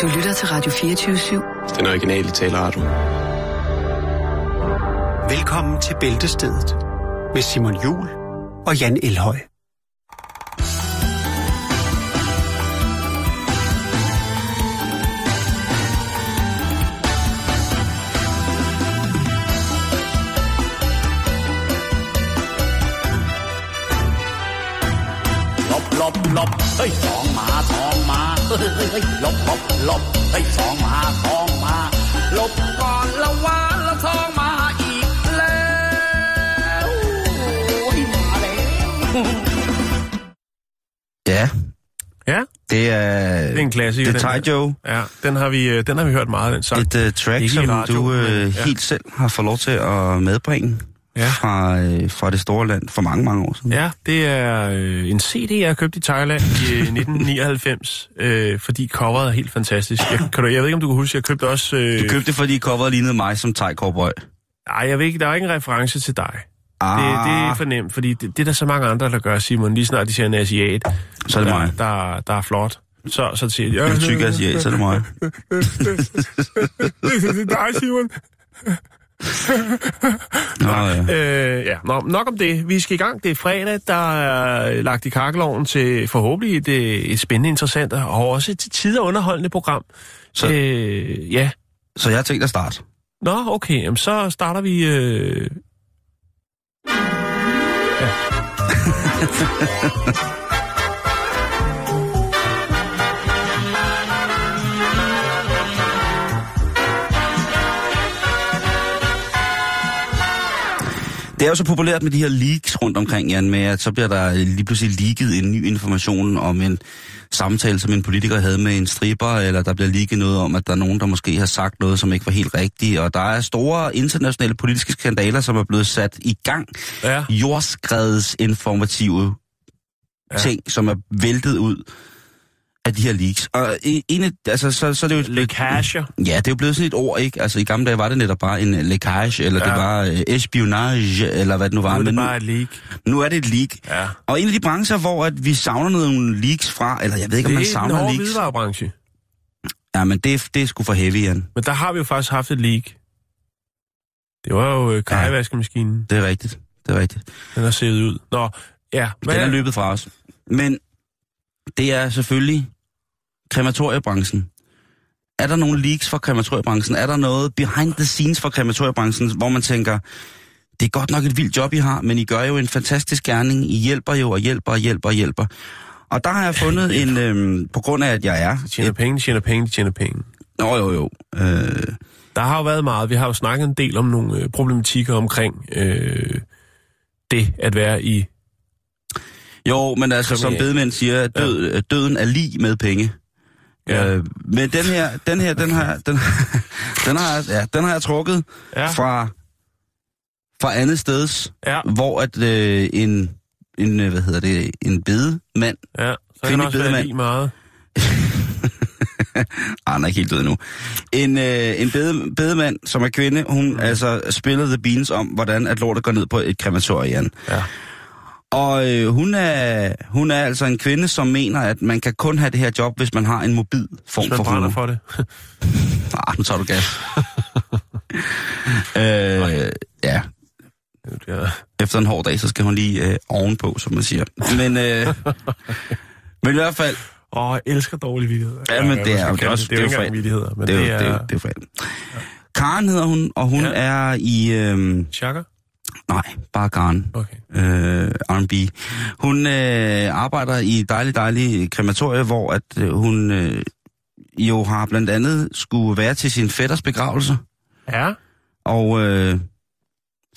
Du lytter til Radio 24-7. Den originale taleradio. Velkommen til Bæltestedet med Simon Jul og Jan Elhøj. lop, lop, lop,เฮ้ยสองหมาสอง ลบลบลบเฮ้ยสองหมาสองหมาลบก่อนละวาละสองหมาอีกแล้วโอ้ยมาแล้ว Ja, Ja, det er, det er en klassiker. det er den Thai her. Joe. Ja, den har vi, øh, den har vi hørt meget, den sang. Et uh, track, Ikke i som radio, du uh, men- ja. helt selv har fået lov til at medbringe Ja. fra, uh, fra det store land for mange, mange år siden. Ja, det er øh, en CD, jeg købte i Thailand i øh, 1999, øh, fordi coveret er helt fantastisk. Jeg, kan du, jeg ved ikke, om du kan huske, jeg købte også... Øh, Du købte det, fordi coveret lignede mig som thai cowboy. Nej, jeg ved ikke, der er ikke en reference til dig. Ah, Det, det er for nemt, fordi det, det er der så mange andre, der gør, Simon. Lige snart de ser en asiat, så er det der, mig. Der, der er flot. Så, så siger de... En tyk asiat, så er det mig. det er dig, Simon. Nå, ja. Øh, ja, Nå, nok om det. Vi skal i gang. Det er fredag, der er lagt i kakkeloven til forhåbentlig et, øh, et spændende, interessant og også et til tider underholdende program. Så- Øh, ja. Så jeg har tænkt at starte. Nå, okay. Jamen, så starter vi... Øh... Ja. Det er jo så populært med de her leaks rundt omkring, Jan, med at så bliver der lige pludselig leaget en ny information om en samtale, som en politiker havde med en stripper, eller der bliver leaget noget om, at der er nogen, der måske har sagt noget, som ikke var helt rigtigt, og der er store internationale politiske skandaler, som er blevet sat i gang. ja. Jordskredsinformative Ja. ja. ting, som er væltet ud af de her leaks. Og en en af, altså, så, så er det jo... Lækager. Ja, det er jo blevet sådan et ord, ikke? Altså i gamle dage var det netop bare en lækage, eller ja. Ja. det var øh, espionage, eller hvad det nu var. Nu er det Men bare et leak. nu er det et leak. Ja. Og en af de brancher, hvor at vi savner nogle leaks fra, eller jeg ved ikke, om Det man er den savner hårde leaks. hvidevarebranche. Ja, men det, er- det er sgu for heavy, Jan. Men der har vi jo faktisk haft et leak. Det var jo øh, kajvaskemaskinen. Det er rigtigt. Det er rigtigt. Den har set ud. Nå, ja. Den er løbet fra os. Men det er selvfølgelig krematoriebranchen. Er der nogle leaks fra krematoriebranchen? Er der noget behind the scenes fra krematoriebranchen, hvor man tænker, det er godt nok et vildt job, I har, men I gør jo en fantastisk gerning. I hjælper jo og hjælper og hjælper og hjælper. Og der har jeg fundet en, øhm, på grund af, at jeg er... de tjener penge, de tjener penge, de tjener penge. Nå jo jo. Øh, Der har jo været meget. Vi har jo snakket en del om nogle øh, problematikker omkring øh, det at være i... jo, men altså, som bedemænd siger, død, ja. døden er lige med penge. Ja. Øh, men den her, den her, den har, den, den har, ja, den har jeg trukket Ja. fra, fra andet steds, Ja, hvor at øh, en, en, øh, hvad hedder det, en bedemand, ja. Så kan også være bedemand. lige meget. ah, han er ikke helt død endnu, en, øh, en bede, bedemand, som er kvinde, hun mm. altså spillede The Beans om, hvordan at lortet går ned på et krematorium. Ja. Og øh, hun, er, hun er altså en kvinde, som mener, at man kan kun have det her job, hvis man har en mobil form for hue. for det. Ah, nu tager du gas. øh, ja, ja. efter en hård dag, så skal hun lige øh, ovenpå, som man siger. Men, øh, men i hvert fald, Åh, jeg elsker dårlige vidigheder. Ja, men det er jo- det også- det. Er jo ikke vidigheder, men det er, det er... det er, det er. Karen hedder hun, og hun Ja. ja. er i... Øh, Chaka? Nej, bare Karen. Okay. øh, R&B. Hun øh, arbejder i et dejligt, dejligt krematorie, hvor at øh, hun øh, jo har blandt andet skulle være til sin fætters begravelse. Ja, Og øh,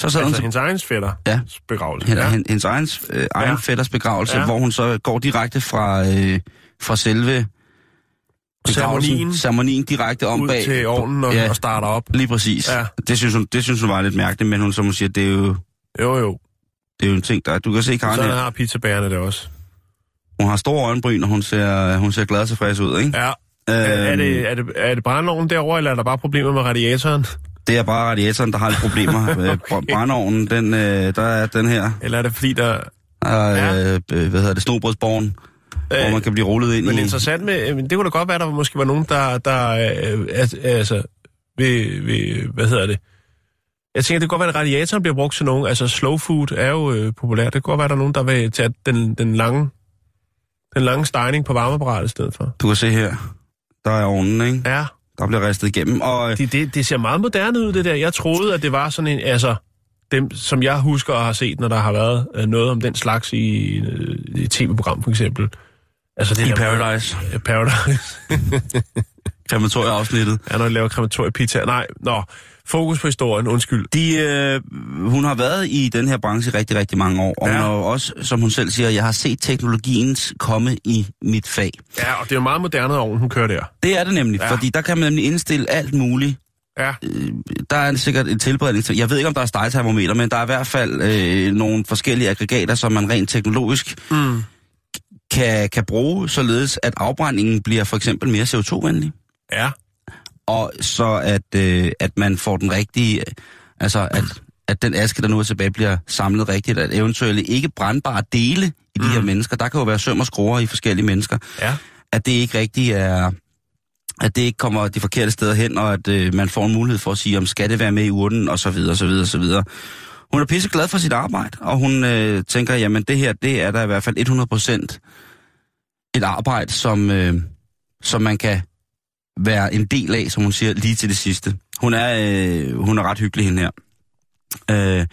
så sad hun altså til hendes egen fætter. Ja. Begravelse. hendes, Ja. hendes egen, øh, egen Ja. fætters begravelse, Ja. hvor hun så går direkte fra, øh, fra selve Ceremonien. ceremonien direkte om Ud bag. til ovnen og, Ja. og starter op. Lige præcis. Ja. Det, synes hun, det synes hun var lidt mærkeligt, men hun som hun siger, det er jo, Jo, jo. det er jo en ting, der... Du kan se, Karen, Så her, har pizzabærerne det også. hun har store øjenbryn, og hun ser, hun ser glad og tilfreds ud, ikke? Ja. Er, er, Øhm, det, er, det, er det brændeovnen derovre, eller er der bare problemer med radiatoren? Det er bare radiatoren, der har lidt problemer. okay. Brændeovnen, den, øh, der er den her. Eller er det fordi, der... Er, Ja. øh, hvad hedder det, snobrødsborgen. Øh, hvor man kan blive rullet ind Men i... interessant med, men det kunne da godt være, der måske var nogen, der, der øh, at, altså, ved, ved, hvad hedder det? Jeg tænker, det kan godt være, at radiatoren bliver brugt til nogen. Altså, slow food er jo øh, populært. Det kan godt være, at der er nogen, der vil tage den, den lange den lange stejning på varmeapparatet i stedet for. Du kan se her, der er ovnen, ikke? Ja, Der bliver ristet igennem, og... øh, det, det, det ser meget moderne ud, det der. Jeg troede, at det var sådan en, altså, dem, som jeg husker og har set, når der har været øh, noget om den slags i, øh, et tv-program, for eksempel. Altså, det I der Paradise. Ja, Paradise. Krematorieafsnittet. Ja, når jeg laver krematoriepizza. Nej, nå. Fokus på historien, undskyld. De, øh, hun har været i den her branche rigtig, rigtig mange år, og Ja. hun har også, som hun selv siger, jeg har set teknologiens komme i mit fag. Ja, og det er jo meget moderne ovn, hun kører der. Det er det nemlig, ja. fordi der kan man nemlig indstille alt muligt. Ja, Der er sikkert et tilberedning til. Jeg ved ikke, om der er stegtermometer, men der er i hvert fald øh, nogle forskellige aggregater, som man rent teknologisk mm. kan, kan bruge, således at afbrændingen bliver for eksempel mere CO2-venlig. ja. og så at, øh, at man får den rigtige, altså at, at den aske, der nu er tilbage, bliver samlet rigtigt, at eventuelle ikke brandbare dele i de Mm. her mennesker, der kan jo være søm og skruer i forskellige mennesker, Ja. at det ikke rigtig er, at det ikke kommer de forkerte steder hen, og at øh, man får en mulighed for at sige, om skal det være med i urnen, og så videre, og så videre, og så videre. Hun er pisse glad for sit arbejde, og hun øh, tænker, jamen det her, det er der i hvert fald 100% et arbejde, som, øh, som man kan være en del af, som hun siger, lige til det sidste. Hun er, øh, hun er ret hyggelig, hende her. Øh,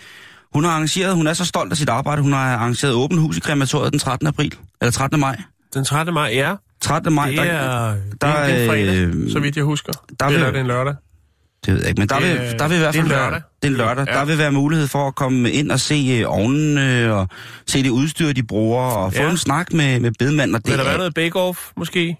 hun har arrangeret, hun er så stolt af sit arbejde, hun har arrangeret åben hus i krematoriet den 13. april, eller 13. maj. Den 13. maj, ja. 13. maj, Det der, er, det der, er, det er en fredag, øh, så vidt jeg husker. der Eller vil- er det en lørdag? det ved jeg ikke, men der, det vil, er- der vil i hvert det er fald en være, lørdag. det er en lørdag, Ja. der vil være mulighed for at komme ind og se øh, ovnen, og se det udstyr, de bruger, og få Ja. en snak med, med bedemanden. Og det Vil der er- være noget bake-off, måske?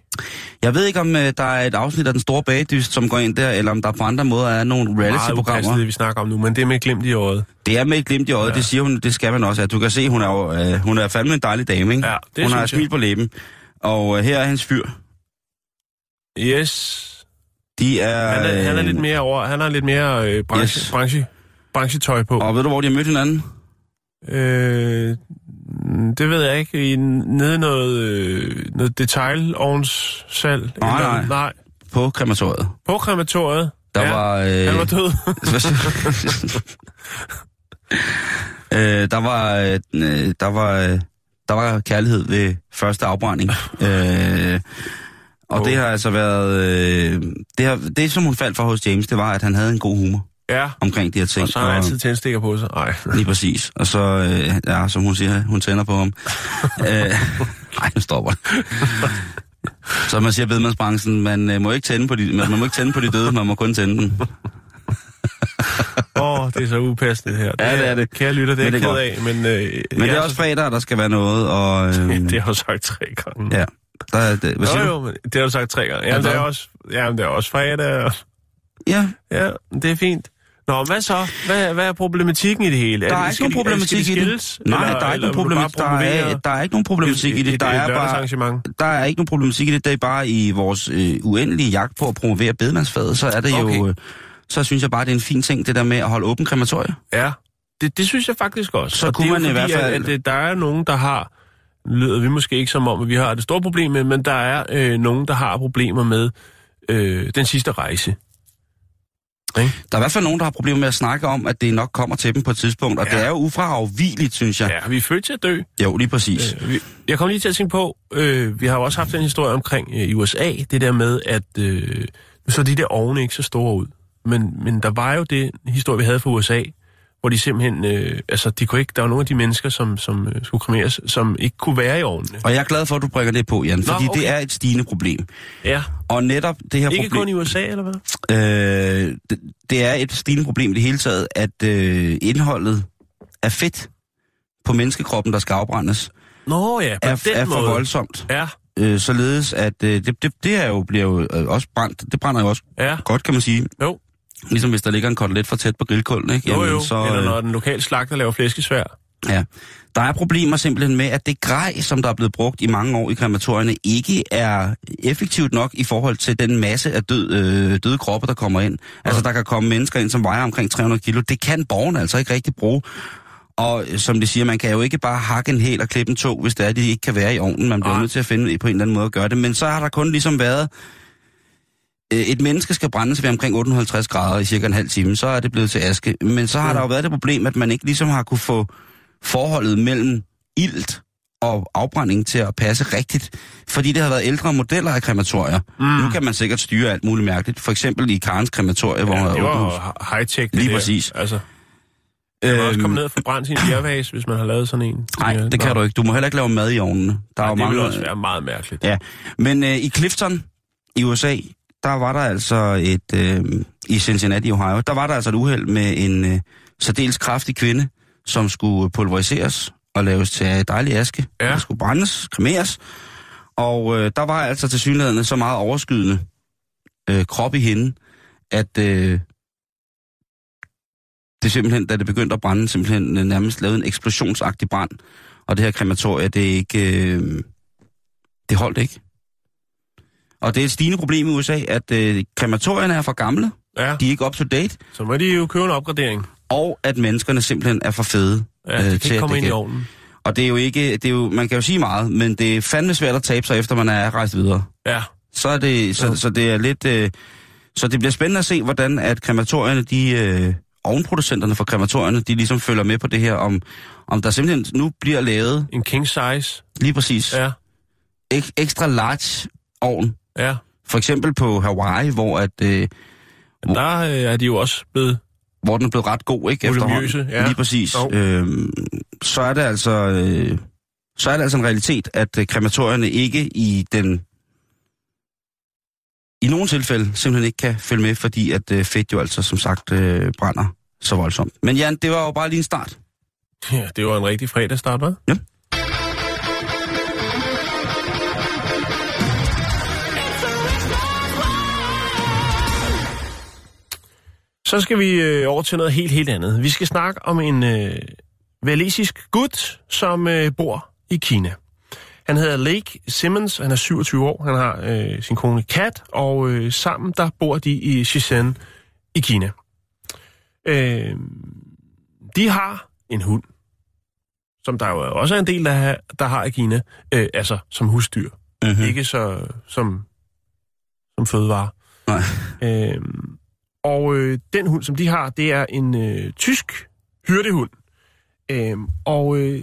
Jeg ved ikke, om øh, der er et afsnit af Den Store Bagdyst, som går ind der, eller om der på andre måder er nogle reality-programmer. det vi snakker om nu, men det er med et glimt i øjet. Det er med et glimt i øjet, Ja. det siger hun, det skal man også. At du kan se, hun er jo, øh, hun er fandme en dejlig dame, ikke? Ja, det hun har smil på læben. Og øh, her er hans fyr. Yes. De er... Han er, han er øh, lidt mere over, han har lidt mere øh, branche, Yes. branche, branchetøj på. Og ved du, hvor de har mødt hinanden? Øh, det ved jeg ikke. I, nede noget, øh, noget detailovnssalg. Nej, Eller- nej. nej. På krematoriet. På krematoriet. Der ja, var... Øh, Han var død. øh, der var... Øh, der var... Øh, der var kærlighed ved første afbrænding. øh, og Åh. det har altså været... Øh, det, har, det, som hun faldt for hos James, det var, at han havde en god humor ja, omkring de her ting. og så har han altid tændstikker på sig. Nej. Lige præcis. Og så, øh, ja, som hun siger, hun tænder på ham. øh, nej, nu stopper. Så man siger bedmandsbranchen, man, øh, må ikke tænde på de, man, man må ikke tænde på de døde, man må kun tænde den. Åh, oh, det er så upassende det her. Ja, det er det. Kære lytter, det er jeg det ked er af, men... Øh, Men det er ja, også fredag, der skal være noget, og... Øh, Det har jeg sagt tre gange. ja, der er det. Hvad siger jo, jo, men det har du sagt tre gange. Ja, Jamen, det er også, jamen, det er også fredag. og- Ja, Ja, det er fint. Nå, hvad så? Hvad, hvad er problematikken i det hele? der er det- ikke nogen de- er- skal de problematik i det. skilles? Nej, Eller- der er ikke nogen problematik. Der er, der er ikke nogen problematik i et- det. et- Der er bare, der er ikke nogen problematik i det. Det er bare i vores øh, uendelige jagt på at promovere bedemandsfaget, så er det Okay. jo... Øh, så synes jeg bare, det er en fin ting, det der med at holde åben krematorie. Ja, det, det synes jeg faktisk også. Så Og kunne det man i fordi, hvert fald- At, at, det- der er nogen, der har... Lyder vi måske ikke som om, at vi har et stort problem med, men der er øh, nogen, der har problemer med øh, den sidste rejse. Der er i hvert fald nogen, der har problemer med at snakke om, at det nok kommer til dem på et tidspunkt, og Ja. det er jo ufraafvigeligt, synes jeg. Ja, vi er født til at dø. Jo, lige præcis. Øh, vi- Jeg kom lige til at tænke på, øh, vi har jo også haft en historie omkring øh, i USA, det der med, at øh, så de der ovne ikke så store ud. Men, men der var jo det historie, vi havde fra USA, hvor de simpelthen, øh, altså de kunne ikke, der var nogle af de mennesker, som, som øh, skulle kremeres, som ikke kunne være i ovnene. Og jeg er glad for, at du bringer det på, Jan, fordi okay. det er et stigende problem. Ja, Og netop det her ikke problem... kun i USA, eller hvad? Øh, det, det er et stigende problem i det hele taget, at øh, indholdet af fedt på menneskekroppen, der skal afbrændes, Nå ja, på er, den er for måde. voldsomt. Ja, Øh, således at øh, det, det, det er jo, bliver jo øh, også brændt. Det brænder jo også ja, godt, kan man sige. jo, Ligesom hvis der ligger en kotelet for tæt på grillkulden, ikke? jo, jo. så, eller øh, når den lokale slagter laver flæskesvær. Ja. Der er problemer simpelthen med, at det grej, som der er blevet brugt i mange år i krematorierne, ikke er effektivt nok i forhold til den masse af død, øh, døde kroppe, der kommer ind. Altså, der kan komme mennesker ind, som vejer omkring 300 kilo. Det kan borgerne altså ikke rigtig bruge. Og øh, som de siger, man kan jo ikke bare hakke en hel og klippe en to, hvis det er, de ikke kan være i ovnen. Man bliver nødt til at finde på en eller anden måde at gøre det. Men så har der kun ligesom været... øh, Et menneske skal brændes ved omkring 850 grader i cirka en halv time, så er det blevet til aske. Men så har der jo været det problem, at man ikke ligesom har kunne få forholdet mellem ilt og afbrænding til at passe rigtigt, fordi det har været ældre modeller af krematorier. Mm. Nu kan man sikkert styre alt muligt mærkeligt. For eksempel i Karens krematorie, hvor Ja, man det var high-tech. det Lige der. præcis. Altså, man kan også Øhm, komme ned og få brændt sin bjervase, hvis man har lavet sådan en. Nej, det kan du ikke. Du må heller ikke lave mad i ovnene. Der er jo det mange... ville også være meget mærkeligt. Ja, men øh, i Clifton i USA, der var der altså et... Øh, I Cincinnati, Ohio, der var der altså et uheld med en øh, særdeles kraftig kvinde, som skulle pulveriseres og laves til dejlig aske. Ja. Der skulle brændes, kremeres. Og øh, der var altså til synligheden så meget overskydende øh, krop i hende, at øh, det simpelthen, da det begyndte at brænde, simpelthen øh, nærmest lavede en eksplosionsagtig brand. Og det her krematorie, det er ikke... Øh, det holdt ikke. Og det er et stigende problem i USA, at øh, krematorierne er for gamle, Ja, de er ikke up to date, så må de jo købe en opgradering. og at menneskerne simpelthen er for fede. Ja, det til, kan ikke at komme det ind i ovnen. Og det er jo ikke, det er jo, man kan jo sige meget, men det er fandme svært at tabe sig, efter man er rejst videre. Ja, Så er det, så, Jo. så det er lidt, øh, så det bliver spændende at se, hvordan at krematorierne, de, øh, ovnproducenterne for krematorierne, de ligesom følger med på det her, om, om der simpelthen nu bliver lavet, en king size. lige præcis, Ja, ek, ekstra large ovn. Ja. For eksempel på Hawaii, hvor, at, øh, Men der øh, er de jo også blevet... hvor den er blevet ret god, ikke? Efterhånden. ja. Lige præcis. Jo. Øhm, så er det altså... Øh, så er det altså en realitet, at øh, krematorierne ikke i den... I nogle tilfælde simpelthen ikke kan følge med, fordi at øh, fedt jo altså som sagt øh, brænder så voldsomt. Men Jan, det var jo bare lige en start. Ja, det var en rigtig fredagsstart, hva'? Ja. Så skal vi øh, over til noget helt, helt andet. Vi skal snakke om en øh, valisisk gut, som øh, bor i Kina. Han hedder Lake Simmons, han er 27 år, han har øh, sin kone Kat, og øh, sammen der bor de i Shenzhen i Kina. Øh, de har en hund, som der jo også er en del, der har, der har i Kina, øh, altså som husdyr. Mm-hmm. Ikke så som, som fødevare. Nej. Øhm, og øh, den hund, som de har, det er en øh, tysk hyrdehund. Øhm, og øh,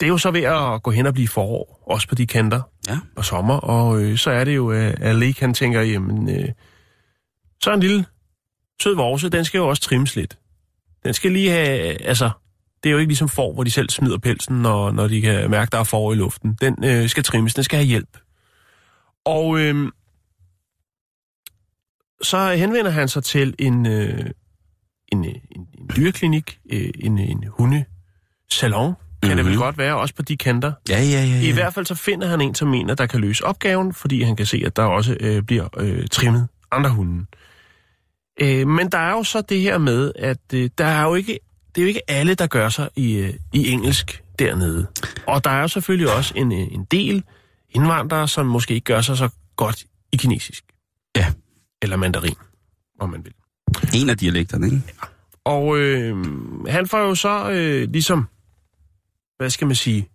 det er jo så ved at gå hen og blive forår, også på de kanter Ja. og sommer. Og øh, så er det jo, at at Lake han tænker, jamen, øh, så er en lille sød vorse, den skal jo også trimmes lidt. Den skal lige have, altså, det er jo ikke ligesom får, hvor de selv smider pelsen, når, når de kan mærke, der er forår i luften. Den øh, skal trimmes, den skal have hjælp. Og øh, så henvender han sig til en, øh, en, øh, en, en dyreklinik, øh, en, en hundesalon, kan mm-hmm. det vel Mhm. godt være, også på de kanter. Ja, ja, ja. ja. I hvert fald så finder han en, som mener, der kan løse opgaven, fordi han kan se, at der også øh, bliver øh, trimmet andre hunde. Øh, men der er jo så det her med, at øh, der er jo ikke, det er jo ikke alle, der gør sig i, øh, i engelsk dernede. Og der er jo selvfølgelig også en, øh, en del indvandrere, som måske ikke gør sig så godt i kinesisk. Ja. Eller mandarin, om man vil. En af dialekterne, ikke? Og øh, han får jo så øh, ligesom, hvad skal man sige,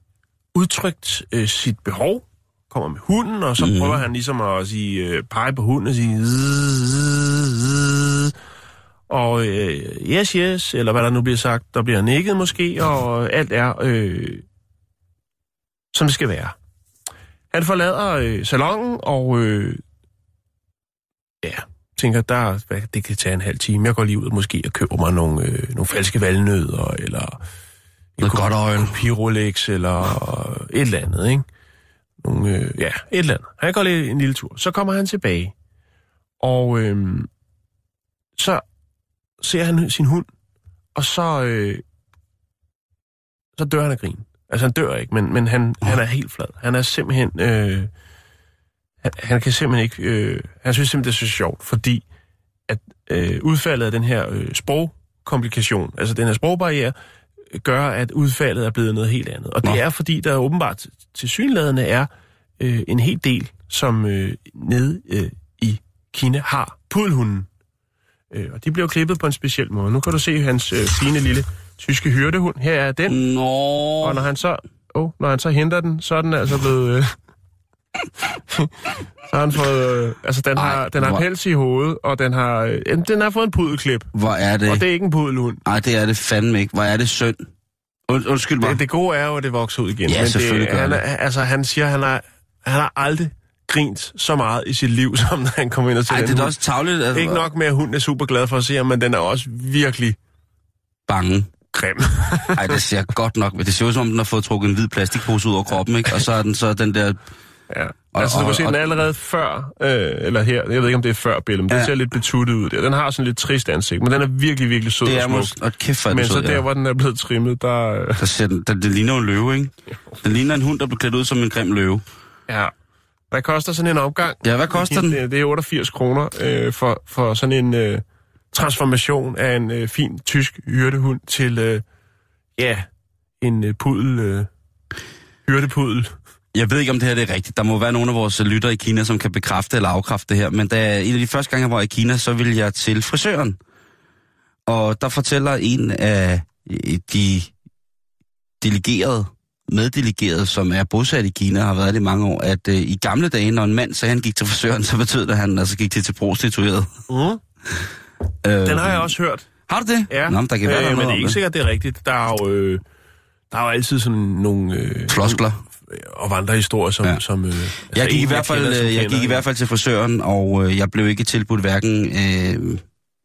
udtrykt øh, sit behov, kommer med hunden, og så mm. prøver han ligesom at sige, øh, pege på hunden og sige, og øh, yes, yes, eller hvad der nu bliver sagt, der bliver nikket måske, og alt er, øh, som det skal være. Han forlader øh, salongen, og øh, ja, tænker, der, hvad, det kan tage en halv time. Jeg går lige ud måske og køber mig nogle, øh, nogle falske valnødder, eller Noget godt øje. Pyrolex, eller et eller andet, ikke? Nogle, øh, ja, et eller andet. Han går lige en lille tur. Så kommer han tilbage, og øh, så ser han sin hund, og så, øh, så dør han af grin. Altså, han dør ikke, men, men han, han er helt flad. Han er simpelthen... Øh, han, han kan simpelthen ikke... Øh, han synes simpelthen, det er så sjovt, fordi at øh, udfaldet af den her øh, sprogkomplikation, altså den her sprogbarriere, gør, at udfaldet er blevet noget helt andet. Og det Nå. er, fordi der åbenbart til synladende er øh, en hel del, som øh, nede øh, i Kina har pudelhunden. Øh, og de bliver klippet på en speciel måde. Nu kan du se hans øh, fine lille tyske hyrdehund. Her er den. Nå, Og når han så, oh, når han så henter den, så er den altså blevet... Øh, så har han fået... Øh, altså, den har, Ej, den har hvor- pels i hovedet, og den har, øh, den har fået en pudelklip. hvor er det? Og det er ikke en pudelhund. Nej, det er det fandme ikke. Hvor er det synd. Und, undskyld mig. Det, det gode er jo, at det vokser ud igen. Ja, men selvfølgelig det, gør han, det. altså, han siger, han har, han har aldrig grint så meget i sit liv, som da han kom ind og til Ej, det er også tavligt. Altså, Ikke nok med, at hunden er super glad for at se ham, men den er også virkelig Bange. grim. Ej, det ser godt nok. Det ser ud som om, den har fået trukket en hvid plastikpose ud over kroppen, ikke? Og så er den så den der... ja. Og- altså, du og- kan se, den og- er allerede før, øh, eller her, jeg ved ikke, om det er før billedet, men ja. Den ser lidt betuttet ud der. Den har sådan lidt trist ansigt, men den er virkelig, virkelig sød Det og er smuk. måske... Og kæft, den Men så sød, der, ja. hvor den er blevet trimmet, der... øh, Der ser den, den, den ligner en løve, ikke? Den ligner en hund, der bliver klædt ud som en grim løve. Ja. Hvad koster sådan en omgang? Ja, hvad koster den? Det, det er 88 kroner øh, for, for sådan en øh, transformation af en øh, fin tysk hyrdehund til, øh, ja, en øh, pudel, øh, hyrdepudel. Jeg ved ikke, om det her det er rigtigt. Der må være nogle af vores lyttere i Kina, som kan bekræfte eller afkræfte det her. Men da en af de første gange, jeg var i Kina, så ville jeg til frisøren. Og der fortæller en af øh, de delegerede, meddelegerede, som er bosat i Kina, har været det i mange år, at øh, i gamle dage, når en mand sagde, at han gik til frisøren, så betød det, at han altså gik til til prostitueret. Mm. Øh, Den har jeg også hørt. Har du det? Ja, Nå, men der kan være, øh, men det er ikke sikkert, det er rigtigt. Der er jo, øh, der er jo altid sådan nogle... Øh, Floskler. Og andre historier, som... Ja. som øh, altså Jeg gik, i hvert fald, kender, øh, jeg kender, gik i hvert fald til frisøren, og øh, jeg blev ikke tilbudt hverken øh,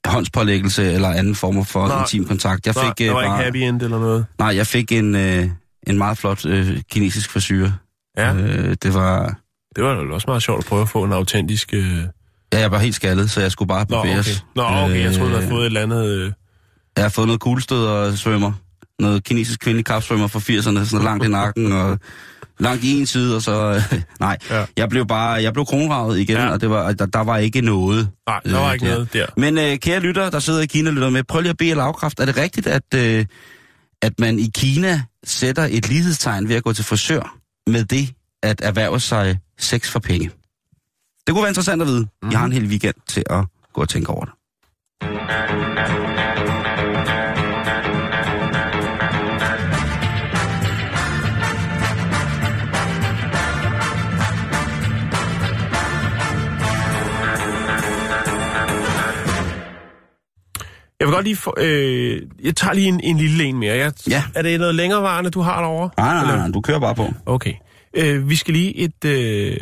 håndspålæggelse eller anden form for Nej. intim kontakt. Jeg fik, øh, der var ikke bare, happy end eller noget. nej, jeg fik en, øh, en meget flot øh, kinesisk frisyre. Ja, Øh, det var... det var jo også meget sjovt at prøve at få en autentisk... Øh... Ja, jeg var helt skaldet, så jeg skulle bare Nå, okay. Nå, okay, jeg troede, du havde Øh, fået et eller andet... Øh... Jeg har fået noget kuglestød og svømmer. Noget kinesisk kvindelig kapsvømmer fra 80'erne, sådan langt i nakken og langt i en side, og så... Øh, nej, Ja. jeg blev bare... Jeg blev kronravet igen, Ja. og det var, der, der var ikke noget. Nej, der var Øh, ikke der. noget der. Men øh, kære lytter, der sidder i Kina og lytter med, prøv lige at bede eller afkræft. Er det rigtigt, at, øh, at man i Kina sætter et lighedstegn ved at gå til frisør med det at erhverve sig sex for penge? Det kunne være interessant at vide. Mm. Jeg har en hel weekend til at gå og tænke over det. Jeg vil godt lige få, øh, jeg tager lige en, en lille en mere. Jeg, Ja. Er det noget længerevarende, du har derovre? Nej, nej, nej, nej, du kører bare på. Okay. Øh, vi skal lige et, øh,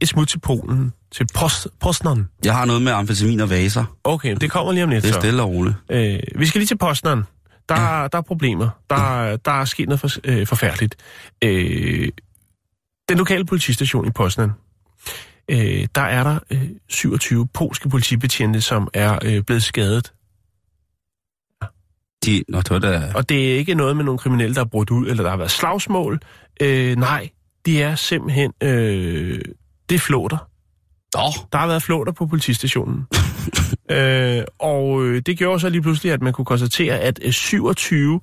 et smut til Polen, til Post, Postnan. Jeg har noget med amfetamin og vaser. Okay, det kommer lige om lidt Det er så. stille og roligt. Øh, vi skal lige til Postnan. Der, ja. der er problemer. Der, der er sket noget for, øh, forfærdeligt. Øh, den lokale politistation i Postnan, øh, der er der øh, 27 polske politibetjente, som er øh, blevet skadet. De, nå, det da... Og det er ikke noget med nogle kriminelle, der er brudt ud, eller der har været slagsmål. Øh, nej, de er simpelthen... Øh, det er flåter. Nå, Der har været flåter på politistationen. øh, og øh, det gjorde så lige pludselig, at man kunne konstatere, at øh, 27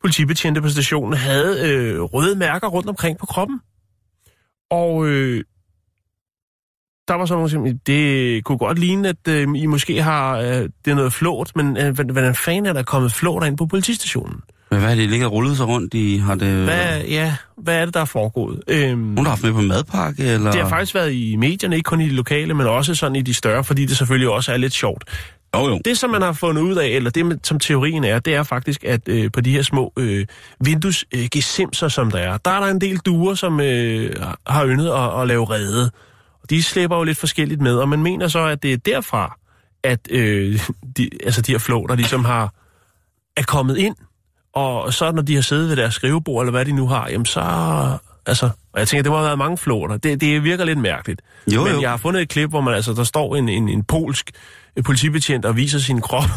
politibetjente på stationen havde øh, røde mærker rundt omkring på kroppen. Og øh, der var så nogen, som det kunne godt ligne, at øh, I måske har øh, det er noget flåt, men øh, hvordan- fanden er der kommet flåter ind på politistationen? men hvad er det, ligger rullet sig rundt i? Har det... Hvad, ja, hvad er det, der er foregået? Øhm, Nogen, der har haft med på madpakke, eller... det har faktisk været i medierne, ikke kun i de lokale, men også sådan i de større, fordi det selvfølgelig også er lidt sjovt. Jo, jo. Det, som man har fundet ud af, eller det, som teorien er, det er faktisk, at øh, på de her små øh, vinduesgesimser, som der er, der er der en del duer, som øh, har yndet at, at lave rede. Og de slipper jo lidt forskelligt med, og man mener så, at det er derfra, at øh, de, altså de her flåter ligesom har er kommet ind, og så når de har siddet ved deres skrivebord, eller hvad de nu har, jamen så... Altså, og jeg tænker, det må have været mange flåter. Det, det virker lidt mærkeligt. Jo, Men jo. jeg har fundet et klip, hvor man, altså, der står en, en, en polsk øh, politibetjent og viser sin krop.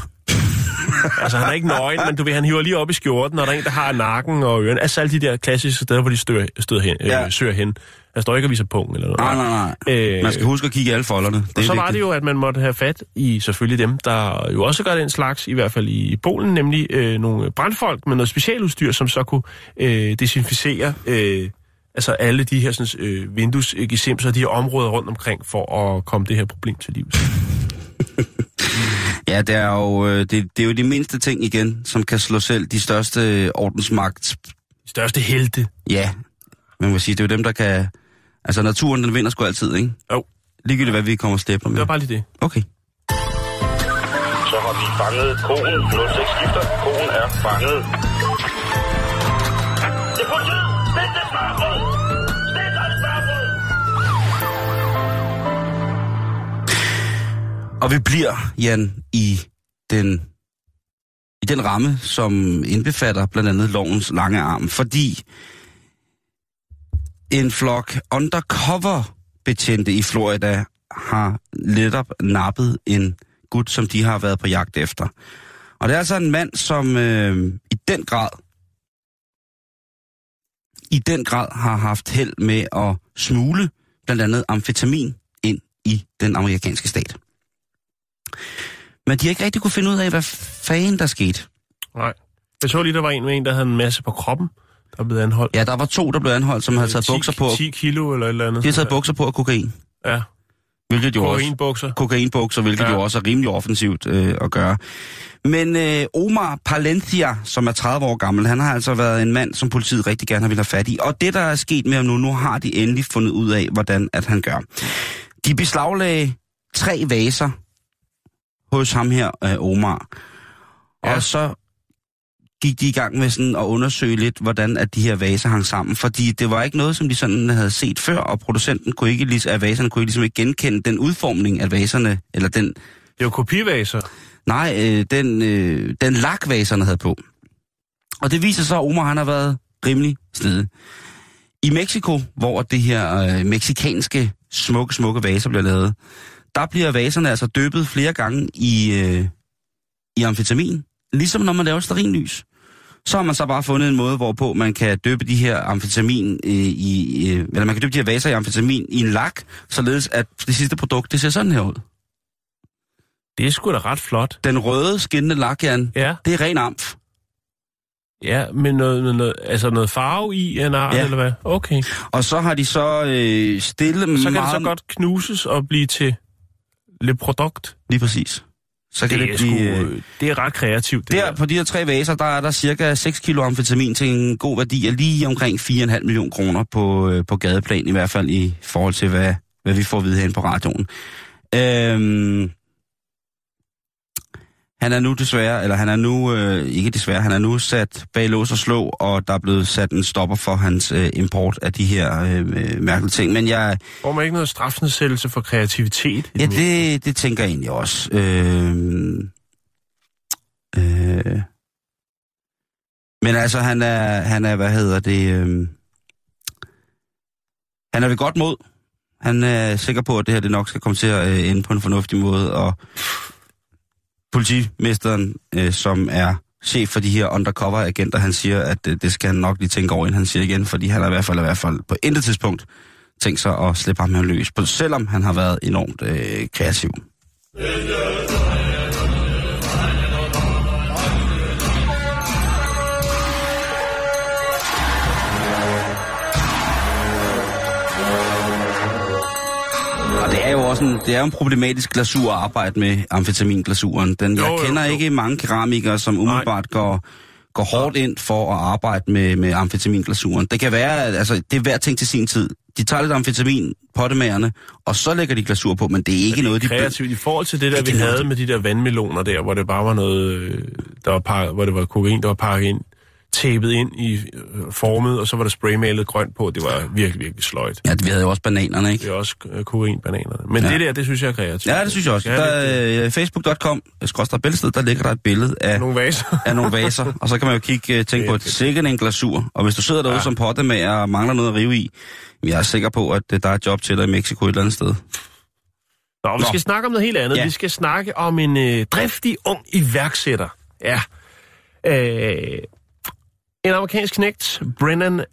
Altså, han er ikke nøgen, men du ved, han hiver lige op i skjorten, og der er en, der har nakken og ørerne. Altså alle de der klassiske steder, hvor de støder, støder hen, øh, Ja. søger hen. Der står ikke og viser pungen eller noget. Nej, nej, nej. Øh, Man skal huske at kigge i alle folderne. Det og så var det jo, at man måtte have fat i selvfølgelig dem, der jo også gør den slags, i hvert fald i Polen, nemlig øh, nogle brandfolk med noget specialudstyr, som så kunne øh, desinficere øh, altså alle de her sådan, øh, vinduesgesimser, de her områder rundt omkring, for at komme det her problem til livs. Ja, det er jo, øh, det, det er jo de mindste ting igen, som kan slå selv de største øh, ordensmagt. De største helte. Ja, man må sige, det er jo dem, der kan... Altså, naturen, den vinder sgu altid, ikke? Jo, Ligegyldigt, hvad vi kommer slæbe det med. var bare lige det. Okay. Så har vi fanget konen. 06 skifter. Konen er fanget. Og vi bliver, Jan, i den, i den ramme, som indbefatter blandt andet lovens lange arm, fordi en flok undercover betjente i Florida har netop nappet en gut, som de har været på jagt efter. Og det er altså en mand, som øh, i den grad i den grad har haft held med at smule blandt andet amfetamin ind i den amerikanske stat. Men de har ikke rigtig kunne finde ud af, hvad fanden der skete. Nej. Jeg så lige, der var en med en, der havde en masse på kroppen, der blev anholdt. Ja, der var to, der blev anholdt, som havde taget 10 bukser på. 10 kilo eller et eller andet. De har taget bukser på af kokain. Ja, Hvilket jo også, kokainbukser. kokainbukser, hvilket. Ja. jo også er rimelig offensivt øh, at gøre. Men øh, Omar Palencia, som er 30 år gammel, han har altså været en mand, som politiet rigtig gerne har ville have fat i. Og det, der er sket med ham nu, nu har de endelig fundet ud af, hvordan at han gør. De beslaglagde tre vaser hos ham her, øh, Omar. Ja. Og så gik de i gang med sådan at undersøge lidt, hvordan at de her vaser hang sammen. Fordi det var ikke noget, som de sådan havde set før, og producenten kunne ikke, lig- af vaserne kunne ikke ligesom ikke genkende den udformning af vaserne, eller den, Det jo kopivaser. nej, øh, den, øh, den lak, vaserne havde på. Og det viser sig, at Omar han har været rimelig snedig. I Mexico, hvor det her øh, meksikanske smukke, smukke vaser bliver lavet, der bliver vaserne altså døbet flere gange i, øh, i amfetamin. Ligesom når man laver sterinlys. Så har man så bare fundet en måde, hvorpå man kan døbe de her amfetamin øh, i, øh, eller man kan døbe de her vaser i amfetamin i en lak, således at det sidste produkt, det ser sådan her ud. Det er sgu da ret flot. Den røde skinnende lak, Jan, Ja, det er ren amf. ja, men noget, noget, noget, altså noget farve i en art, Ja. eller hvad? Okay. Og så har de så øh, stille Så kan meget... det så godt knuses og blive til le produkt. Lige præcis. Så kan Det det, er, sgu, blive... Øh, øh, det er ret kreativt, det der, der. på de her tre vaser, der er der cirka 6 kilo amfetamin til en god værdi af lige omkring 4,5 millioner kroner på, øh, på gadeplan, i hvert fald i forhold til, hvad, hvad vi får at vide herinde på radioen. Øhm, han er nu desværre, eller han er nu, øh, ikke desværre, han er nu sat bag lås og slå, og der er blevet sat en stopper for hans øh, import af de her øh, øh, mærkelige ting. Men jeg, Får man ikke noget strafnedsættelse for kreativitet? Ja, det, det tænker jeg egentlig også. Øh, øh, men altså, han er, han er, hvad hedder det, øh, han er ved godt mod. Han er sikker på, at det her det nok skal komme til at øh, ende på en fornuftig måde, og politimesteren, øh, som er chef for de her undercover-agenter, han siger, at øh, det skal han nok lige tænke over, inden han siger igen, fordi han har i hvert fald, i hvert fald på intet tidspunkt tænkt sig at slippe ham her løs, på- selvom han har været enormt øh, kreativ. Øh, Og det er jo også en, det er jo en problematisk glasur at arbejde med, amfetaminglasuren. Den, Jo, jeg jo, kender jo. ikke mange keramikere, som umiddelbart går, går hårdt ind for at arbejde med, med amfetaminglasuren. Det kan være, at, altså, det er hver ting til sin tid. De tager lidt amfetamin, pottemagerne, og så lægger de glasur på, men det er ikke det er noget, de... kreativt i forhold til det der, vi noget, havde de- med de der vandmeloner der, hvor det bare var noget, øh, der var par, hvor det var kokain, der var pakket ind, tapet ind i øh, formet, og så var der spraymalet grønt på. Det var virkelig, virkelig sløjt. Ja, vi havde jo også bananerne, ikke? Det er også øh, kokainbananerne. Men Ja. det der, det synes jeg er kreativt. Ja, det synes jeg også. Der, øh, Facebook.com, skråstrej Bælsted, der ligger der et billede af, Nogle vaser. af nogle vaser, og så kan man jo kigge, øh, tænke på, er sikkert en glasur. Og hvis du sidder derude ja. Som pottemager og mangler noget at rive i, jeg er sikker på, at der er et job til dig i Mexico et eller andet sted. Nå, vi Nå. skal snakke om noget helt andet. Ja. Vi skal snakke om en øh, driftig ung iværksætter. Ja. Øh, en amerikansk knægt, Brennan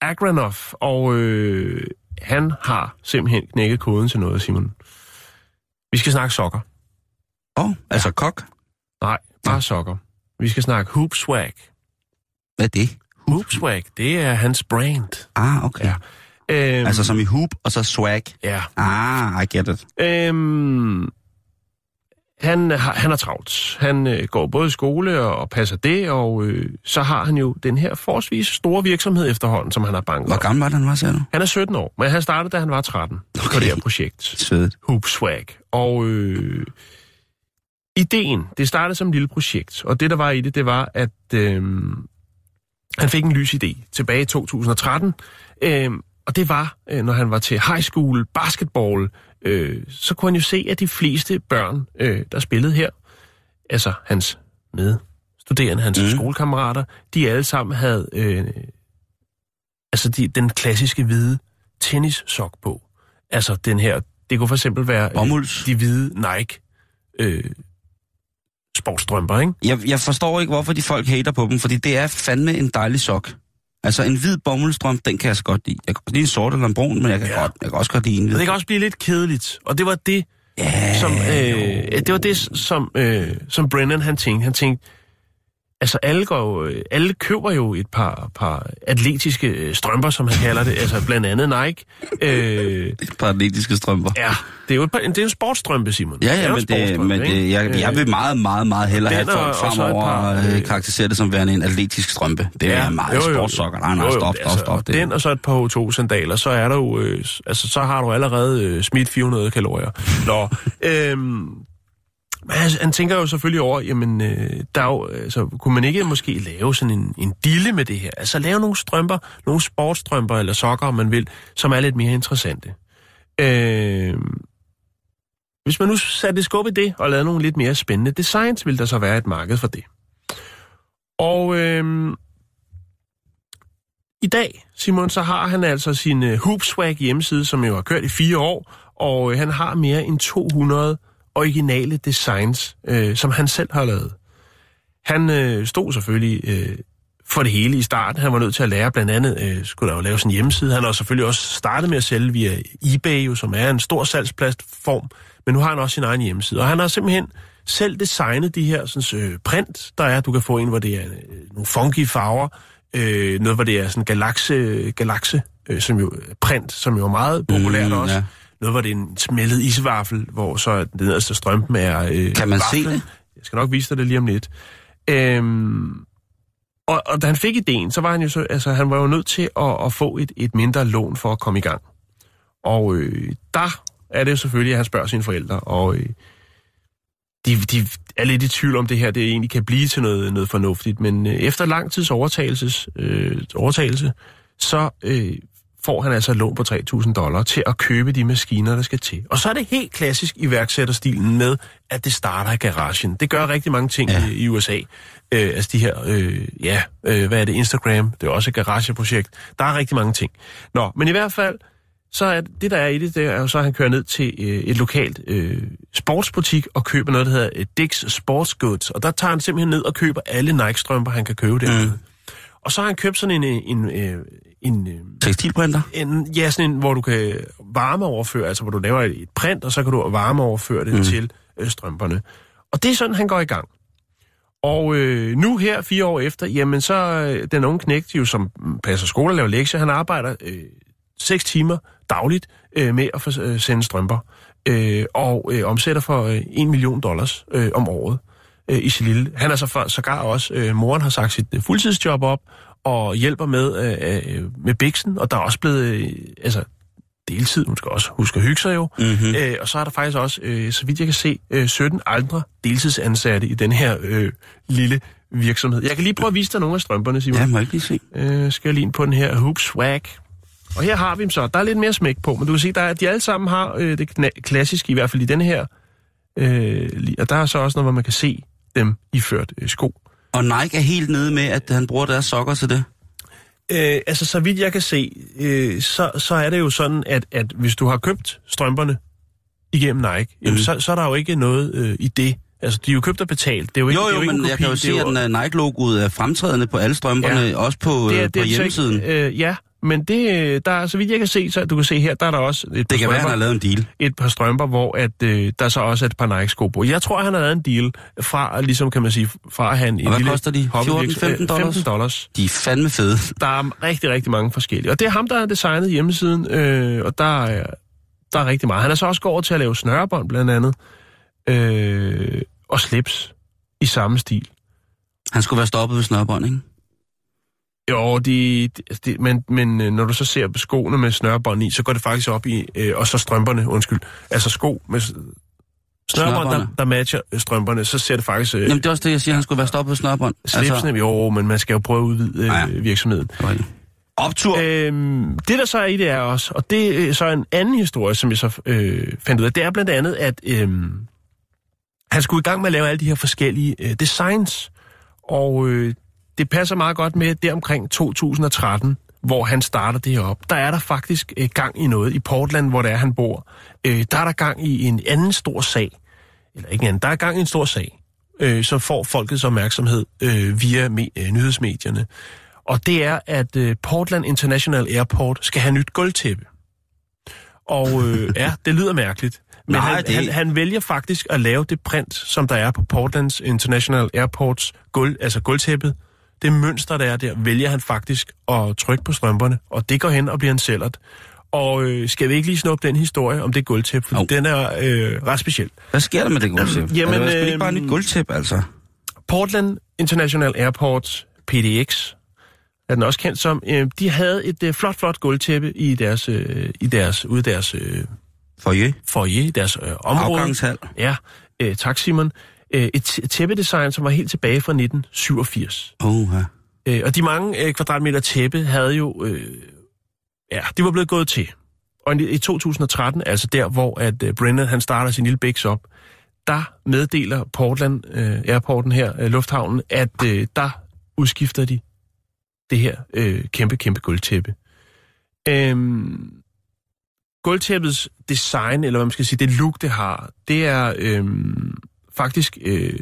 Agranoff, og øh, han har simpelthen knækket koden til noget, Simon. Vi skal snakke sokker. Åh, oh, altså kok. Nej, bare sokker. Vi skal snakke Hoop Swag. Hvad er det? Hoop Swag, det er hans brand. Ah, okay. Ja. Øhm, Altså som i hoop, og så swag. Ja. Ah, I get it. Øhm, han, har, han er travlt. Han øh, går både i skole og, og passer det, og øh, så har han jo den her forholdsvis store virksomhed efterhånden, som han har banket Hvor gammel var han var, sagde du? Han er 17 år, men han startede, da han var 13 okay. på det her projekt. Svedigt. Hoop Swag. Og øh, ideen, det startede som et lille projekt, og det der var i det, det var, at øh, han fik en lys idé tilbage i 2013, øh, og det var, øh, når han var til high school basketball, øh, så kunne han jo se, at de fleste børn, øh, der spillede her, altså hans medstuderende, hans Mm. mm. skolekammerater, de alle sammen havde øh, altså de, den klassiske hvide tennissok på. Altså den her, det kunne for eksempel være øh, Bomulds. de hvide Nike øh, sportsstrømper, ikke? Jeg, jeg forstår ikke, hvorfor de folk hater på dem, fordi det er fandme en dejlig sok. Altså en hvid bomuldstrøm, den kan jeg så godt lide. Jeg kan godt lide en sort eller en brun, men jeg kan, ja. Godt, jeg kan også godt lide en hvid. det kan også blive lidt kedeligt. Og det var det, Ja, som, øh, jo. det var det, som, øh, som Brennan han tænkte. Han tænkte, altså alle, går, jo, øh, alle køber jo et par, par atletiske øh, strømper, som han kalder det. Altså blandt andet Nike. Øh, Et par atletiske strømper. ja, det er jo et par, det er en sportsstrømpe, Simon. Ja, ja, jo en men, det, men det, jeg, jeg Øh, vil meget, meget, meget hellere have, Den folk fremover par, øh, øh, karakteriserer det som værende en atletisk strømpe. Det er meget sportssokker. Nej, nej, Jo, jo, stop, stop, altså, stop. Det. Den og så et par H2-sandaler, så er der jo, øh, altså, så har du allerede øh, smidt 400 kalorier. Nå, øhm, men han, han tænker jo selvfølgelig over, jamen, øh, der jo, altså, kunne man ikke måske lave sådan en, en dille med det her? Altså lave nogle strømper, nogle sportsstrømper eller sokker, om man vil, som er lidt mere interessante. Øh, hvis man nu satte skub i det, og lavede nogle lidt mere spændende designs, vil der så være et marked for det. Og øh, i dag, Simon, så har han altså sin øh, Hoopswag hjemmeside, som jo har kørt i fire år, og øh, han har mere end 200 originale designs, uh, som han selv har lavet. Han uh, stod selvfølgelig uh, for det hele i starten. Han var nødt til at lære blandt andet, uh, skulle der jo lave en hjemmeside. Han har selvfølgelig også startet med at sælge via eBay, jo, som er en stor salgsplatform, men nu har han også sin egen hjemmeside. Og han har simpelthen selv designet de her sådan, øh, print, der er. Du kan få en, hvor det er øh, nogle funky farver, øh, noget, hvor det er sådan galakse, galakse øh, som jo, print, som jo er meget populært mm, også. ja. Noget, hvor det er en smeltet isvaffel, hvor så den nederste strømpen er øh, Kan man se vaflen. det? Jeg skal nok vise dig det lige om lidt. Øhm, og, og da han fik ideen, så var han jo så, altså han var jo nødt til at, at få et, et mindre lån for at komme i gang. Og øh, der er det jo selvfølgelig, at han spørger sine forældre, og øh, de, de er lidt i tvivl om det her, det egentlig kan blive til noget, noget fornuftigt, men øh, efter lang tids overtagelses, øh, overtagelse, så øh, får han altså lån på 3.000 dollar til at købe de maskiner, der skal til. Og så er det helt klassisk iværksætterstilen med, at det starter i garagen. Det gør rigtig mange ting Ja. i, i USA. Øh, altså de her, øh, ja, øh, hvad er det, Instagram, det er også et garageprojekt. Der er rigtig mange ting. Nå, men i hvert fald, så er det, det der er i det, det er jo så, at han kører ned til øh, et lokalt øh, sportsbutik og køber noget, der hedder øh, Dick's Sports Goods. Og der tager han simpelthen ned og køber alle Nike-strømper, han kan købe derude. Mm. Og så har han købt sådan en, en, en, en, øh, Tekstilprinter? en, ja, sådan en, hvor du kan varmeoverføre, altså hvor du laver et, print, og så kan du varmeoverføre det mm. til øh, strømperne. Og det er sådan, han går i gang. Og øh, nu her, fire år efter, jamen så øh, den unge knægt, jo, som passer skole og laver lektier, han arbejder øh, seks timer dagligt øh, med at få, øh, sende strømper. Øh, og øh, omsætter for øh, 1 million dollars øh, om året øh, i lille. Han er så for, sågar også, øh, moren har sagt sit øh, fuldtidsjob op, og hjælper med, øh, øh, med biksen, og der er også blevet, øh, altså deltid, hun skal også huske at hygge sig jo. Mm-hmm. Øh, og så er der faktisk også, øh, så vidt jeg kan se, øh, 17 andre deltidsansatte i den her øh, lille virksomhed. Jeg kan lige prøve at vise dig nogle af strømperne, Simon. Ja, må jeg lige se. Øh, skal jeg lige ind på den her Hoop Swag. Og her har vi dem så. Der er lidt mere smæk på, men du kan se, der er, de alle sammen har øh, det klassiske, i hvert fald i den her. Øh, og der er så også noget, hvor man kan se dem iført øh, sko. Og Nike er helt nede med, at han bruger deres sokker til det. Øh, altså, så vidt jeg kan se, øh, så, så er det jo sådan, at, at hvis du har købt strømperne igennem Nike, mm. jamen, så, så er der jo ikke noget øh, i det. Altså, de er jo købt og betalt. Det er jo ikke, Jo, det er jo, ikke en men jeg kopi, kan jo se, at den, uh, Nike-logoet er fremtrædende på alle strømperne, Ja. også på, det er, øh, det på er så hjemmesiden. Ikke, øh, ja, men det, øh, der er, så vidt jeg kan se, så du kan se her, der er der også et par, Det kan være, han har lavet en deal. et par strømper, hvor at, øh, der så også er et par Nike-sko på. Jeg tror, han har lavet en deal fra, ligesom kan man sige, fra han... Og hvad koster de? 14, 15 dollars? 15 dollars. De er fandme fede. Der er rigtig, rigtig mange forskellige. Og det er ham, der har designet hjemmesiden, øh, og der er, der er rigtig meget. Han er så også gået over til at lave snørebånd, blandt andet. øh, og slips i samme stil. Han skulle være stoppet ved snørbånd, ikke? Jo, de, de, men, men øh, når du så ser skoene med snørbånd i, så går det faktisk op i, øh, og så strømperne, undskyld, altså sko med snørbånd, der, der matcher øh, strømperne, så ser det faktisk øh, Jamen, det er også det, jeg siger, han skulle være stoppet ved snørbånd. slipsene, altså, jo, men man skal jo prøve at udvide øh, Ja, ja, virksomheden. Okay. Optur! Øhm, det der så er i det er også, og det er så en anden historie, som jeg så øh, fandt ud af, det er blandt andet, at øh, han skulle i gang med at lave alle de her forskellige øh, designs, og øh, det passer meget godt med det omkring 2013, hvor han starter det her op. Der er der faktisk øh, gang i noget i Portland, hvor det er, han bor. Øh, der er der gang i en anden stor sag, eller ikke en anden, der er gang i en stor sag, øh, som får folkets opmærksomhed øh, via me- øh, nyhedsmedierne. Og det er, at øh, Portland International Airport skal have nyt gulvtæppe. Og øh, ja, det lyder mærkeligt. Men Nej, han, det- han, han vælger faktisk at lave det print, som der er på Portlands International Airports gulv, altså gulvtæppet. Det mønster, der er der, vælger han faktisk at trykke på strømperne, og det går hen og bliver en sælgert. Og øh, skal vi ikke lige snuppe den historie om det gulvtæppe, for Jo. den er øh, ret speciel. Hvad sker der med det gulvtæppe? Jamen, er det sgu ikke bare et nyt gulvtæppe, altså? Portland International Airport, PDX, er den også kendt som, øh, de havde et øh, flot, flot gulvtæppe i deres, øh, i deres, ude deres øh, foyer, i deres øh, område. Afgangshal. Ja, øh, tak Simon. Øh, et tæppedesign, som var helt tilbage fra 1987. Oh, ja. Øh, og de mange øh, kvadratmeter tæppe havde jo, øh, ja, de var blevet gået til. Og i, i 2013, altså der, hvor at øh, Brennan han starter sin lille biks op, der meddeler Portland øh, Airporten her, øh, lufthavnen, at øh, der udskifter de det her øh, kæmpe, kæmpe gulvtæppe. Øhm, gulvtæppets design, eller hvad man skal sige, det look, det har, det er øhm, faktisk øh,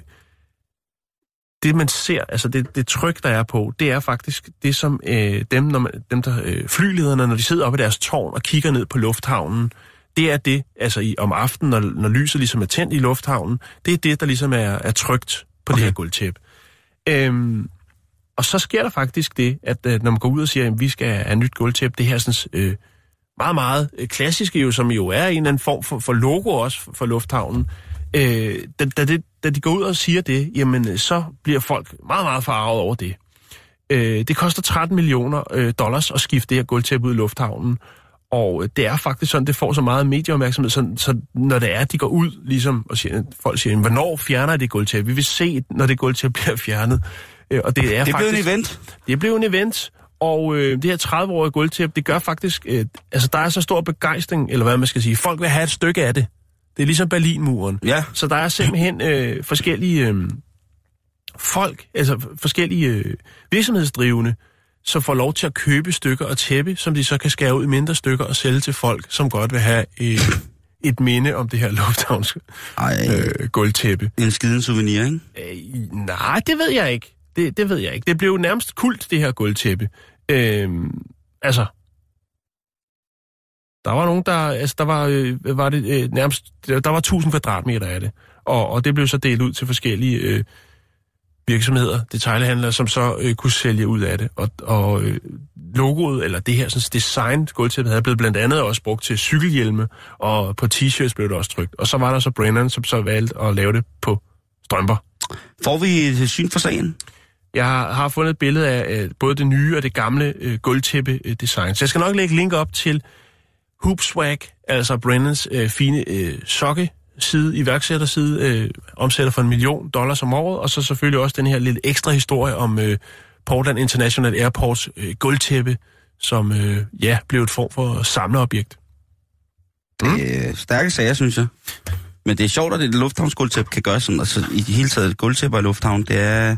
det, man ser, altså det, det tryk, der er på, det er faktisk det, som øh, dem, når man, dem der, øh, flylederne, når de sidder oppe i deres tårn og kigger ned på lufthavnen, det er det, altså i, om aftenen, når, når lyset ligesom er tændt i lufthavnen, det er det, der ligesom er, er trygt på okay. det her gulvtæppe. Øhm, og så sker der faktisk det, at øh, når man går ud og siger, at vi skal have nyt gulvtæppe, det her sådan, øh, meget, meget øh, klassiske jo, som jo er en eller anden form for, for logo også for lufthavnen, øh, da, da, det, da de går ud og siger det, jamen øh, så bliver folk meget, meget farvet over det. Øh, det koster 13 millioner øh, dollars at skifte det her gulvtæppe ud i lufthavnen, og øh, det er faktisk sådan, det får så meget medieopmærksomhed, så, så når det er, at de går ud, ligesom, og siger, folk siger, hvornår fjerner I det gulvtæppe? Vi vil se, når det gulvtæppe bliver fjernet. Øh, og det er Det blev faktisk... en event. Det blev en event, og øh, det her 30-årige gulvtæppe, det gør faktisk, øh, altså der er så stor begejstring, eller hvad man skal sige, folk vil have et stykke af det. Det er ligesom Berlinmuren. Ja. Så der er simpelthen øh, forskellige øh, folk, altså forskellige øh, virksomhedsdrivende, som får lov til at købe stykker og tæppe, som de så kan skære ud i mindre stykker og sælge til folk, som godt vil have øh, et minde om det her lufthavns øh, gulvtæppe. en skiden souvenir, ikke? Øh, nej, det ved jeg ikke. Det, det ved jeg ikke. Det blev nærmest kult, det her gulvtæppe. Øhm, altså, der var nogen, der, altså der var, øh, var det øh, nærmest, der var 1000 kvadratmeter af det. Og, og det blev så delt ud til forskellige øh, virksomheder, detailhandlere, som så øh, kunne sælge ud af det. Og, og øh, logoet, eller det her sådan, design gulvtæppet, havde blevet blandt andet også brugt til cykelhjelme, og på t-shirts blev det også trykt. Og så var der så Brennan, som så valgte at lave det på strømper. Får vi et syn for sagen? Jeg har, har fundet et billede af øh, både det nye og det gamle øh, gulvtæppe-design. Så jeg skal nok lægge link op til Hoopswag, altså Brennans øh, fine øh, sokke side, iværksætterside, øh, omsætter for en million dollars om året, og så selvfølgelig også den her lidt ekstra historie om øh, Portland International Airports øh, gulvtæppe, som øh, ja, blev et form for samleobjekt. Mm. Det er stærke sager, synes jeg. Men det er sjovt, at det lufthavnsgulvtæppe kan gøre sådan. Altså, i det hele taget, gulvtæpper i lufthavn, det er...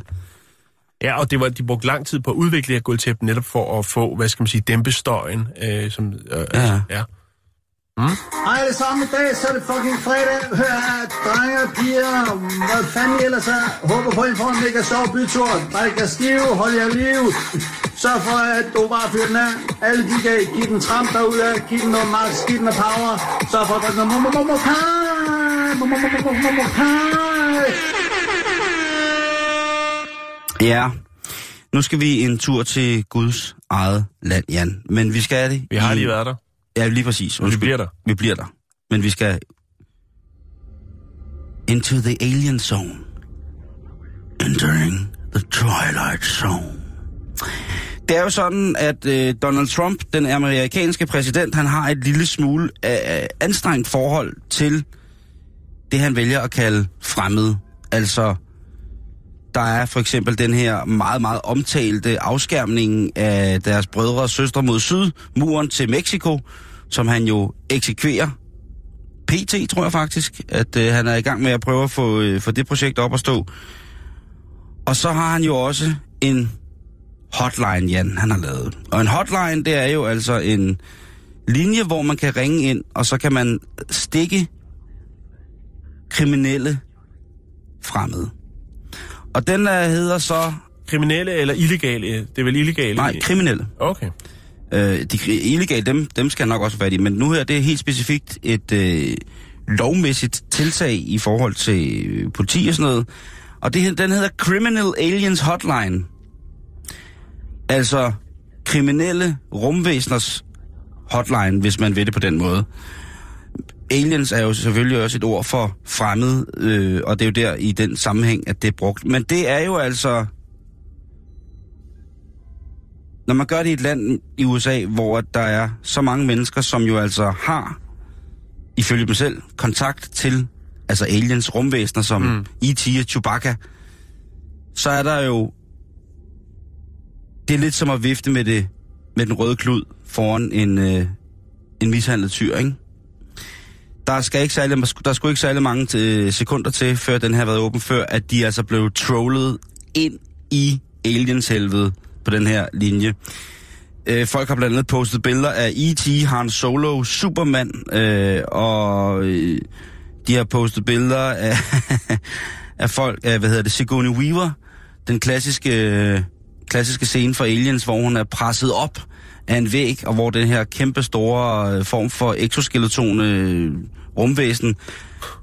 Ja, og det var, de brugte lang tid på at udvikle det her gulvtæppe, netop for at få, hvad skal man sige, dæmpe støjen. Øh, som, øh, Ja. ja. Hej alle sammen i dag, så er det fucking fredag. Hør her, drenge og piger, hvad fanden I ellers er. Håber på, at I får en mega sjov bytur. Drik jer stiv, hold jer liv. Sørg for, at du bare fyrer den af. Alle de kan give den tramp derude, giv den noget max, giv den noget power. Sørg for at drikke noget momomomokai. Momomomokai. Ja, nu skal vi en tur til Guds eget land, Jan. Men vi skal det. Vi har lige været der. Ja, lige præcis. Vi bliver der. Vi bliver der. Men vi skal... into the alien zone. Entering the twilight zone. Det er jo sådan, at øh, Donald Trump, den amerikanske præsident, han har et lille smule af anstrengt forhold til det, han vælger at kalde fremmed. Altså, der er for eksempel den her meget, meget omtalte afskærmning af deres brødre og søstre mod syd, muren til Mexico, som han jo eksekverer. PT, tror jeg faktisk, at øh, han er i gang med at prøve at få, øh, få det projekt op at stå. Og så har han jo også en hotline, Jan, han har lavet. Og en hotline, det er jo altså en linje, hvor man kan ringe ind, og så kan man stikke kriminelle fremmede. Og den der hedder så... Kriminelle eller illegale? Det er vel illegale? Nej, kriminelle. Okay. Øh, de illegale, dem, dem skal jeg nok også være i. Men nu her, det er helt specifikt et øh, lovmæssigt tiltag i forhold til øh, politi og sådan noget. Og det, den hedder Criminal Aliens Hotline. Altså kriminelle rumvæseners hotline, hvis man ved det på den måde. Aliens er jo selvfølgelig også et ord for fremmed, øh, og det er jo der i den sammenhæng, at det er brugt. Men det er jo altså... Når man gør det i et land i USA, hvor der er så mange mennesker, som jo altså har, ifølge dem selv, kontakt til altså aliens, rumvæsener som mm. E.T. og Chewbacca, så er der jo... Det er lidt som at vifte med, det, med den røde klud foran en, øh, en mishandlet tyr, ikke? der skal ikke særlig, der skulle ikke særlig mange til, sekunder til, før den her har været åben, før at de altså blev trollet ind i aliens helvede på den her linje. Øh, folk har blandt andet postet billeder af E.T., Han Solo, Superman, øh, og øh, de har postet billeder af, af folk, af, hvad hedder det, Sigourney Weaver, den klassiske, øh, klassiske scene fra Aliens, hvor hun er presset op af en væg, og hvor den her kæmpe store øh, form for exoskeleton øh, rumvæsen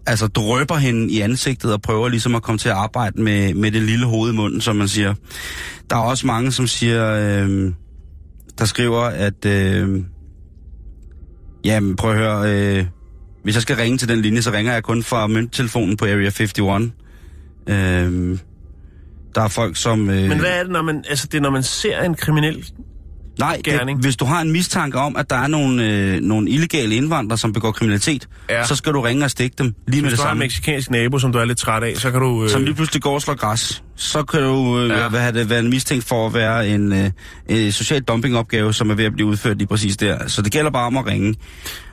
altså drøber hende i ansigtet og prøver ligesom at komme til at arbejde med, med det lille hoved i munden, som man siger. Der er også mange, som siger, øh, der skriver, at øh, jamen prøv at høre, øh, hvis jeg skal ringe til den linje, så ringer jeg kun fra mønttelefonen på Area 51. Øh, der er folk, som... Øh, Men hvad er det, når man, altså det er, når man ser en kriminel Nej, gerning? det, hvis du har en mistanke om, at der er nogle, øh, nogle illegale indvandrere, som begår kriminalitet, Ja. så skal du ringe og stikke dem lige med Hvis det du har en samme. meksikansk nabo, som du er lidt træt af, så kan du... Øh, Som lige pludselig går og slår græs, så kan du øh, Ja. ja. være, det, være en mistænkt for at være en øh, øh, social dumpingopgave, som er ved at blive udført lige præcis der. Så det gælder bare om at ringe.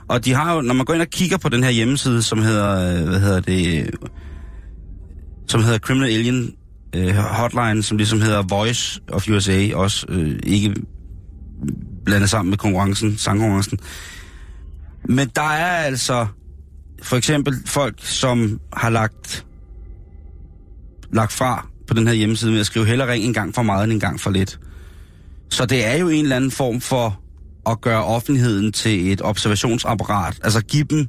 Og de har jo, når man går ind og kigger på den her hjemmeside, som hedder, øh, hvad hedder det, øh, som hedder Criminal Alien øh, Hotline, som ligesom hedder Voice of USA, også øh, ikke blandet sammen med konkurrencen, sangkonkurrencen. Men der er altså for eksempel folk, som har lagt, lagt fra på den her hjemmeside med at skrive heller ring en gang for meget end en gang for lidt. Så det er jo en eller anden form for at gøre offentligheden til et observationsapparat. Altså give dem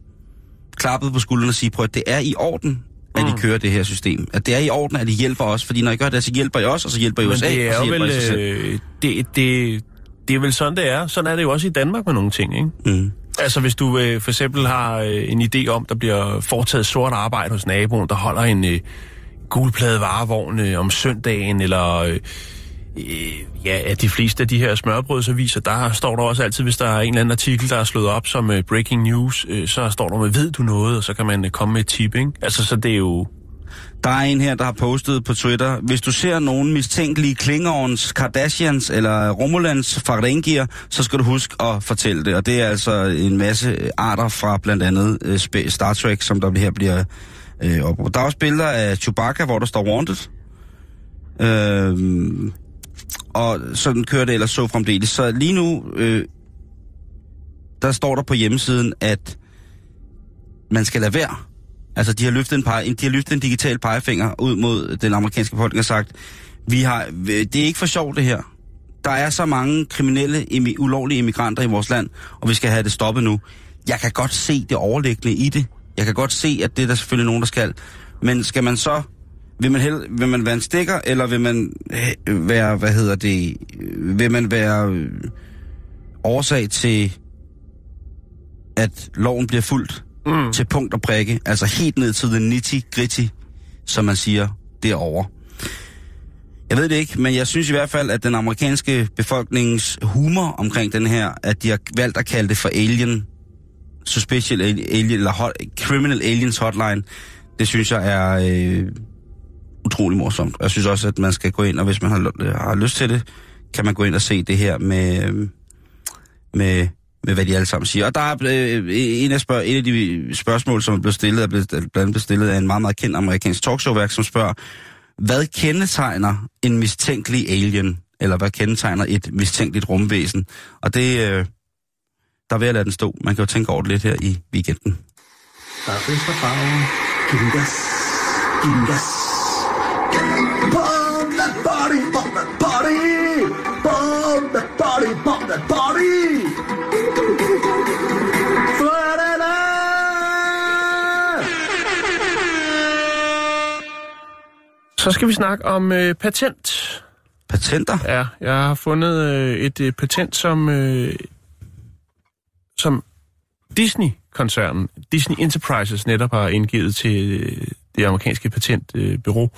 klappet på skulderen og sige, prøv at det er i orden, at I Mm. kører det her system. At det er i orden, at I hjælper os. Fordi når I gør det, så hjælper I os, og så hjælper I men USA, det og er så jo hjælper vel... I sig selv. Øh, det, det, det er vel sådan, det er. Sådan er det jo også i Danmark med nogle ting, ikke? Mm. Altså hvis du øh, for eksempel har øh, en idé om, der bliver foretaget sort arbejde hos naboen, der holder en øh, gulpladet varevogn øh, om søndagen, eller øh, øh, ja, at de fleste af de her smørbrødsaviser, der står der også altid, hvis der er en eller anden artikel, der er slået op som øh, breaking news, øh, så står der med, ved du noget, og så kan man øh, komme med et tip, ikke? Altså så det er jo... Der er en her, der har postet på Twitter, hvis du ser nogen mistænkelige Klingerons, Kardashians eller Romulans fra Rengir, så skal du huske at fortælle det. Og det er altså en masse arter fra blandt andet øh, Star Trek, som der her bliver øh, op. Der er også billeder af Chewbacca, hvor der står Wanted. Øh, og sådan kører det ellers så fremdeles. Så lige nu, øh, der står der på hjemmesiden, at man skal lade være Altså, de har løftet en, pege, de har løftet en digital pegefinger ud mod den amerikanske befolkning og sagt, vi har, øh, det er ikke for sjovt det her. Der er så mange kriminelle, imi, ulovlige immigranter i vores land, og vi skal have det stoppet nu. Jeg kan godt se det overliggende i det. Jeg kan godt se, at det er der selvfølgelig nogen, der skal. Men skal man så... Vil man, hel, vil man være en stikker, eller vil man øh, være, hvad hedder det, øh, vil man være øh, årsag til, at loven bliver fuldt? Mm. til punkt og prikke. Altså helt ned til den nitty-gritty, som man siger derovre. Jeg ved det ikke, men jeg synes i hvert fald, at den amerikanske befolknings humor omkring den her, at de har valgt at kalde det for Alien, Suspicious Alien, eller hot, Criminal Aliens Hotline, det synes jeg er øh, utrolig morsomt. Jeg synes også, at man skal gå ind, og hvis man har, har lyst til det, kan man gå ind og se det her med, øh, med, med hvad de alle sammen siger. Og der er øh, en, af spørg, en af de spørgsmål, som er blevet stillet, er blevet, blandt andet blevet stillet af en meget, meget kendt amerikansk talkshowværk, som spørger, hvad kendetegner en mistænkelig alien? Eller hvad kendetegner et mistænkeligt rumvæsen? Og det, øh, der vil jeg lade den stå. Man kan jo tænke over det lidt her i weekenden. Der er fisk af farven. Giv den gas. Giv den gas. Bomb that body, bomb that body. Bomb that body, bomb that body. Så skal vi snakke om øh, patent. Patenter? Ja, jeg har fundet øh, et øh, patent, som, øh, som Disney-koncernen, Disney Enterprises, netop har indgivet til øh, det amerikanske patentbyrå.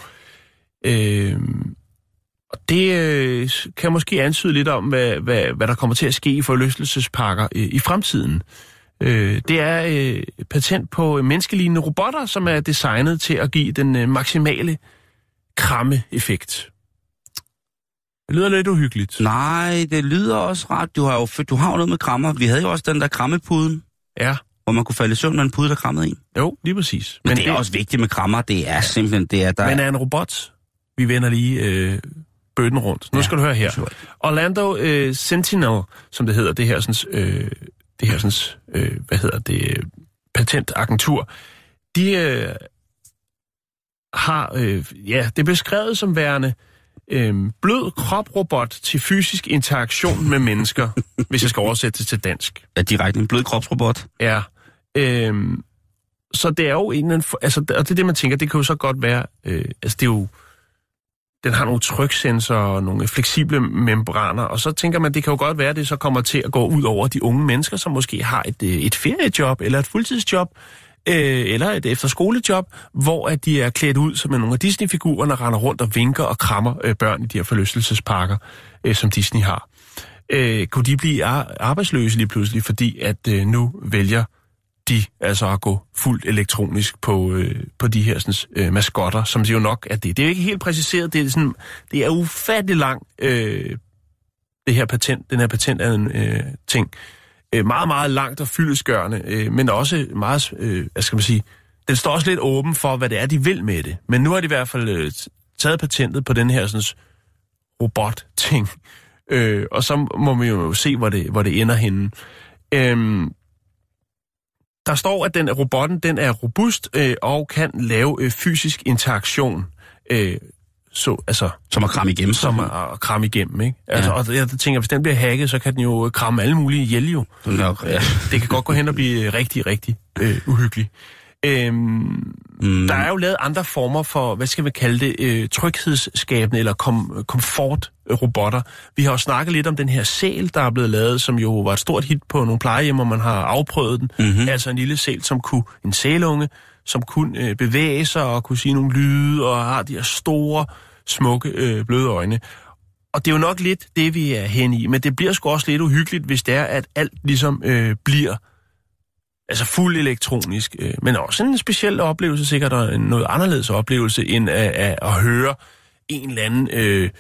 Øh, og det øh, kan måske antyde lidt om, hvad, hvad, hvad der kommer til at ske i forlystelsesparker øh, i fremtiden. Øh, det er øh, patent på menneskelignende robotter, som er designet til at give den øh, maksimale kramme-effekt. Det lyder lidt uhyggeligt. Nej, det lyder også rart. Du har jo, du har jo noget med krammer. Vi havde jo også den der krammepuden, Ja, hvor man kunne falde i søvn med en pude, der krammede en. jo, lige præcis. Men, men det er også vigtigt med krammer. Det er simpelthen, det er der... Men er en robot? Vi vender lige øh, bøtten rundt. Nu Ja, skal du høre her. sure. Orlando øh, Sentinel, som det hedder, det her, sådan, øh, det her sådan, øh, hvad hedder det, øh, patentagentur, de øh, har, øh, ja, det er beskrevet som værende øh, blød kroprobot til fysisk interaktion med mennesker, hvis jeg skal oversætte det til dansk. er direkte en blød kropsrobot. Ja. Øhm, så det er jo en eller anden... Altså, og det er det, man tænker, det kan jo så godt være... Øh, altså, det er jo... Den har nogle tryksensorer og nogle fleksible membraner, og så tænker man, det kan jo godt være, at det så kommer til at gå ud over de unge mennesker, som måske har et, øh, et feriejob eller et fuldtidsjob, øh, eller et efterskolejob, hvor at de er klædt ud som nogle af Disney-figurerne, render rundt og vinker og krammer øh, børn i de her forlystelsesparker, øh, som Disney har. Øh, kunne de blive ar- arbejdsløse lige pludselig, fordi at øh, nu vælger de altså at gå fuldt elektronisk på, øh, på de her sådan, øh, maskotter, som det jo nok er det. Det er jo ikke helt præciseret, det er, sådan, det er ufattelig lang, øh, det her patent, den her patent er en øh, ting. Øh, meget, meget langt og fyldesgørende, øh, men også meget, øh, hvad skal man sige, den står også lidt åben for, hvad det er, de vil med det. Men nu har de i hvert fald øh, taget patentet på den her sådan, robot-ting. Øh, og så må vi jo se, hvor det, hvor det ender henne. Øh, der står, at den robotten den er robust øh, og kan lave øh, fysisk interaktion. Øh, så, altså, Som at kramme igennem. som at, at kramme igennem, ikke? Altså, Ja. Og jeg tænker, hvis den bliver hacket, så kan den jo kramme alle mulige ihjel jo. Nok, ja. Det kan godt gå hen og blive rigtig, rigtig øh, uhyggelig. Øhm, Mm, der er jo lavet andre former for, hvad skal vi kalde det, øh, tryghedsskabende eller kom, komfortrobotter. Vi har jo snakket lidt om den her sæl, der er blevet lavet, som jo var et stort hit på nogle plejehjem, hvor man har afprøvet den. Mm-hmm. Altså en lille sæl, som kunne, en sælunge, som kunne øh, bevæge sig og kunne sige nogle lyde og har de her store, smukke, øh, bløde øjne. Og det er jo nok lidt det, vi er hen i, men det bliver sgu også lidt uhyggeligt, hvis det er, at alt ligesom øh, bliver altså fuld elektronisk, øh, men også en speciel oplevelse, sikkert og en noget anderledes oplevelse, end at, at, at høre en eller anden... Øh,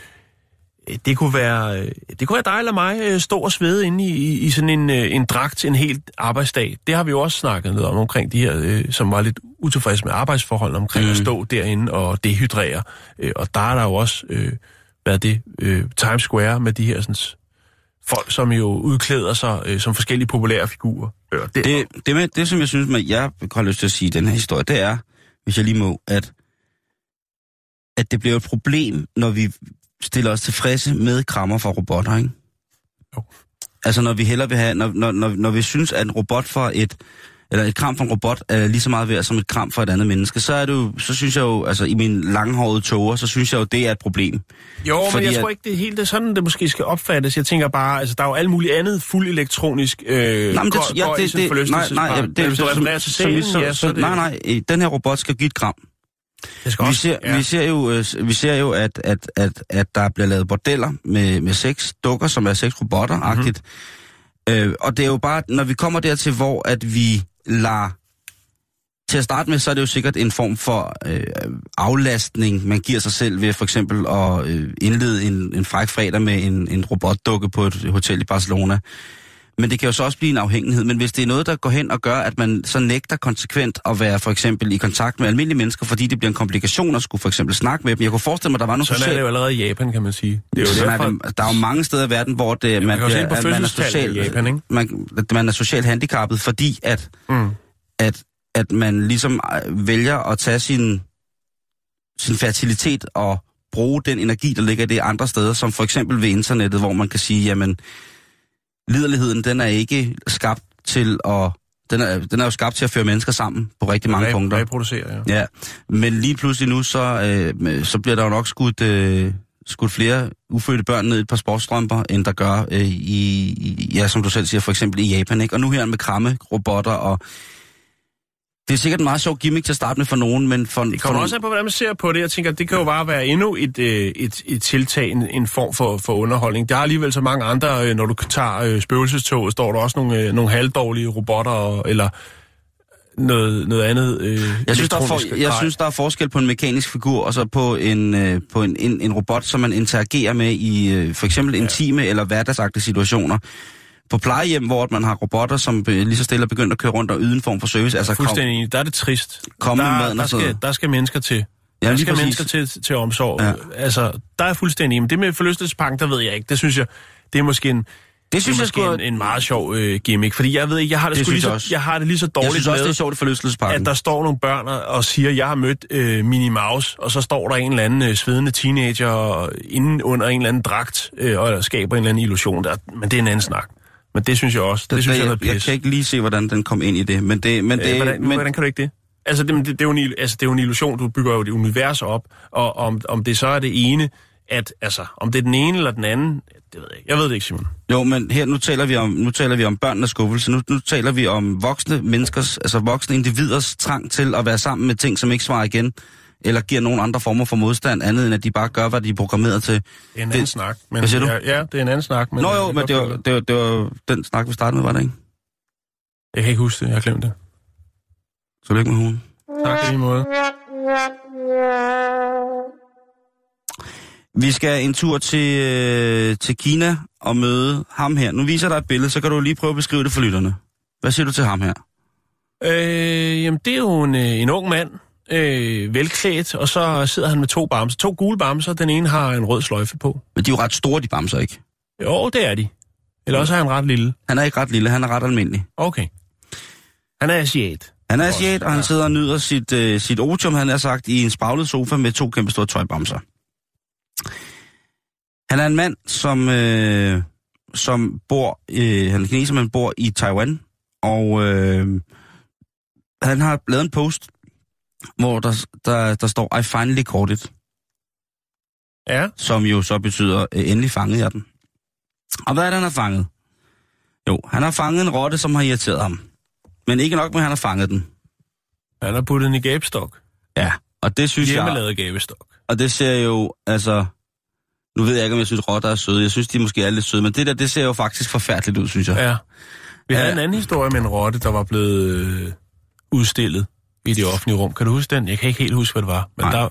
det kunne være, øh, det kunne være dig eller mig øh, stå og svede inde i, i, i sådan en, øh, en dragt en helt arbejdsdag. Det har vi jo også snakket lidt om, omkring de her, som var lidt utilfredse med arbejdsforholdene, omkring mm. at stå derinde og dehydrere. Og der er der jo også, øh, hvad er det, øh, Times Square med de her sådan, folk, som jo udklæder sig øh, som forskellige populære figurer. Øh, det, det, det, med, det, som jeg synes, man, jeg har lyst til at sige i den her historie, det er, hvis jeg lige må, at, at det bliver et problem, når vi stiller os tilfredse med krammer fra robotter, ikke? Jo. Altså når vi hellere vil have, når, når, når, når vi synes, at en robot fra et, eller et kram for en robot er lige så meget værd som et kram for et andet menneske, så er det jo, så synes jeg jo, altså i min langhårede toger, så synes jeg jo, det er et problem. Jo, men Fordi jeg at- tror ikke, det er helt det er sådan, det måske skal opfattes. Jeg tænker bare, altså der er jo alt muligt andet fuld elektronisk øh, Nej, men det, ja, det, det, nej, nej, Men det, du som- som vi scenen, ja, så det... Nej, nej, den her robot skal give et gram. Jeg skal Vi også, ser, ja. vi ser jo, øh, vi ser jo at, at, at, at der bliver lavet bordeller med, med seks dukker, som er seks robotter-agtigt. Mhm. Øh, og det er jo bare, når vi kommer dertil, hvor at vi lader... Til at starte med, så er det jo sikkert en form for øh, aflastning, man giver sig selv ved for eksempel at øh, indlede en, en fræk fredag med en, en robotdukke på et hotel i Barcelona. Men det kan jo så også blive en afhængighed. Men hvis det er noget, der går hen og gør, at man så nægter konsekvent at være for eksempel i kontakt med almindelige mennesker, fordi det bliver en komplikation at skulle for eksempel snakke med dem. Jeg kunne forestille mig, der var nogle Sådan er det jo allerede i Japan, kan man sige. Det er jo Sådan er derfor, det, der er jo mange steder i verden, hvor det, man, jo se bliver, at man, er social, Japan, ikke? man, man er socialt handicappet, fordi at, Mm. at, at man ligesom øh, vælger at tage sin, sin fertilitet og bruge den energi, der ligger i det andre steder, som for eksempel ved internettet, hvor man kan sige, jamen, liderligheden, den er ikke skabt til at... Den er, den er jo skabt til at føre mennesker sammen på rigtig mange Re- punkter. Reproducere, ja. Ja, men lige pludselig nu, så, øh, så bliver der jo nok skudt, øh, skudt flere ufødte børn ned i et par sportsstrømper, end der gør øh, i, i, ja, som du selv siger, for eksempel i Japan. Ikke? Og nu her med kramme, robotter og... Det er sikkert en meget sjov gimmick til at starte med for nogen, men for... Det for kommer også an på, hvordan man ser på det. Jeg tænker, det kan jo bare være endnu et, øh, et, et tiltag, en, en form for, for underholdning. Der er alligevel så mange andre, øh, når du tager øh, spøgelsestoget, står der også nogle, nogle halvdårlige robotter, eller noget, noget andet øh, Jeg synes, der er for, jeg synes, der er forskel på en mekanisk figur og så på en, øh, på en, en, en robot, som man interagerer med i øh, for eksempel intime eller hverdagsagtige situationer. På plejehjem, hvor man har robotter, som lige så stille er begyndt at køre rundt og yde en form for service. Altså, kom, Fuldstændig enig. Der er det trist. Kom med der, maden der, sådan skal, der skal mennesker til. Ja, der skal præcis. mennesker til, til omsorg. Ja. Altså, der er jeg fuldstændig. Men det med forlystelsesparken, der ved jeg ikke. Det synes jeg, det er måske en, det det synes er jeg måske sgu, en, en meget sjov øh, gimmick. Fordi jeg ved ikke, jeg har det, Det sgu lige jeg så, også. jeg har det lige så jeg dårligt synes også, med, det er sjovt i forlystelsesparken. at der står nogle børn og, siger, jeg har mødt øh, Minnie Mouse, og så står der en eller anden øh, svedende teenager inden under en eller anden dragt øh, og skaber en eller anden illusion. Der, men det er en anden snak. Men det synes jeg også. Det, det synes jeg, er jeg, jeg pis. kan ikke lige se, hvordan den kom ind i det, men det... Men det Øh, hvordan, men, hvordan kan du ikke det? Altså, det, det, det, er jo en, altså, det er jo en illusion, du bygger jo et univers op, og om, om det så er det ene, at, altså, om det er den ene eller den anden, det ved jeg ikke. Jeg ved det ikke, Simon. Jo, men her nu taler vi om, nu taler vi om børnenes skuffelse. Nu, nu taler vi om voksne menneskers, altså voksne individers trang til at være sammen med ting, som ikke svarer igen, eller giver nogen andre former for modstand, andet end at de bare gør, hvad de er programmeret til. Det er en anden snak. Men, Hvad siger du? Ja, ja, det er en anden snak. Men Nå jeg jo, men det var, dig. det, var, det var den snak, vi startede med, var det ikke? Jeg kan ikke huske det, jeg har glemt det. Så lykke med hun. Tak i lige måde. Vi skal en tur til, øh, til Kina og møde ham her. Nu viser der et billede, så kan du lige prøve at beskrive det for lytterne. Hvad siger du til ham her? Øh, jamen, det er jo en, øh, en ung mand, øh, velklædt, og så sidder han med to bamser. To gule bamser, den ene har en rød sløjfe på. Men de er jo ret store, de bamser, ikke? Jo, det er de. Eller også er han ret lille. Han er ikke ret lille, han er ret almindelig. Okay. Han er asiat. Han er asiat, og han sidder og nyder sit, øh, sit otium, han har sagt, i en spaglet sofa med to kæmpe store tøjbamser. Han er en mand, som, øh, som bor, øh, han er kineser, men bor i Taiwan, og øh, han har lavet en post, hvor der, der, der står, I finally caught it, Ja. som jo så betyder, øh, endelig fangede jeg den. Og hvad er det, han har fanget? Jo, han har fanget en rotte, som har irriteret ham. Men ikke nok med, at han har fanget den. Han har puttet den i gabestok. Ja, og det synes jeg... Hjemmelavet gabestok. Og det ser jo, altså... Nu ved jeg ikke, om jeg synes, rotter er søde. Jeg synes, de måske er lidt søde. Men det der, det ser jo faktisk forfærdeligt ud, synes jeg. Ja. Vi havde Ja. en anden historie med en rotte, der var blevet øh, udstillet i det offentlige rum. Kan du huske den? Jeg kan ikke helt huske, hvad det var. Men Nej. der,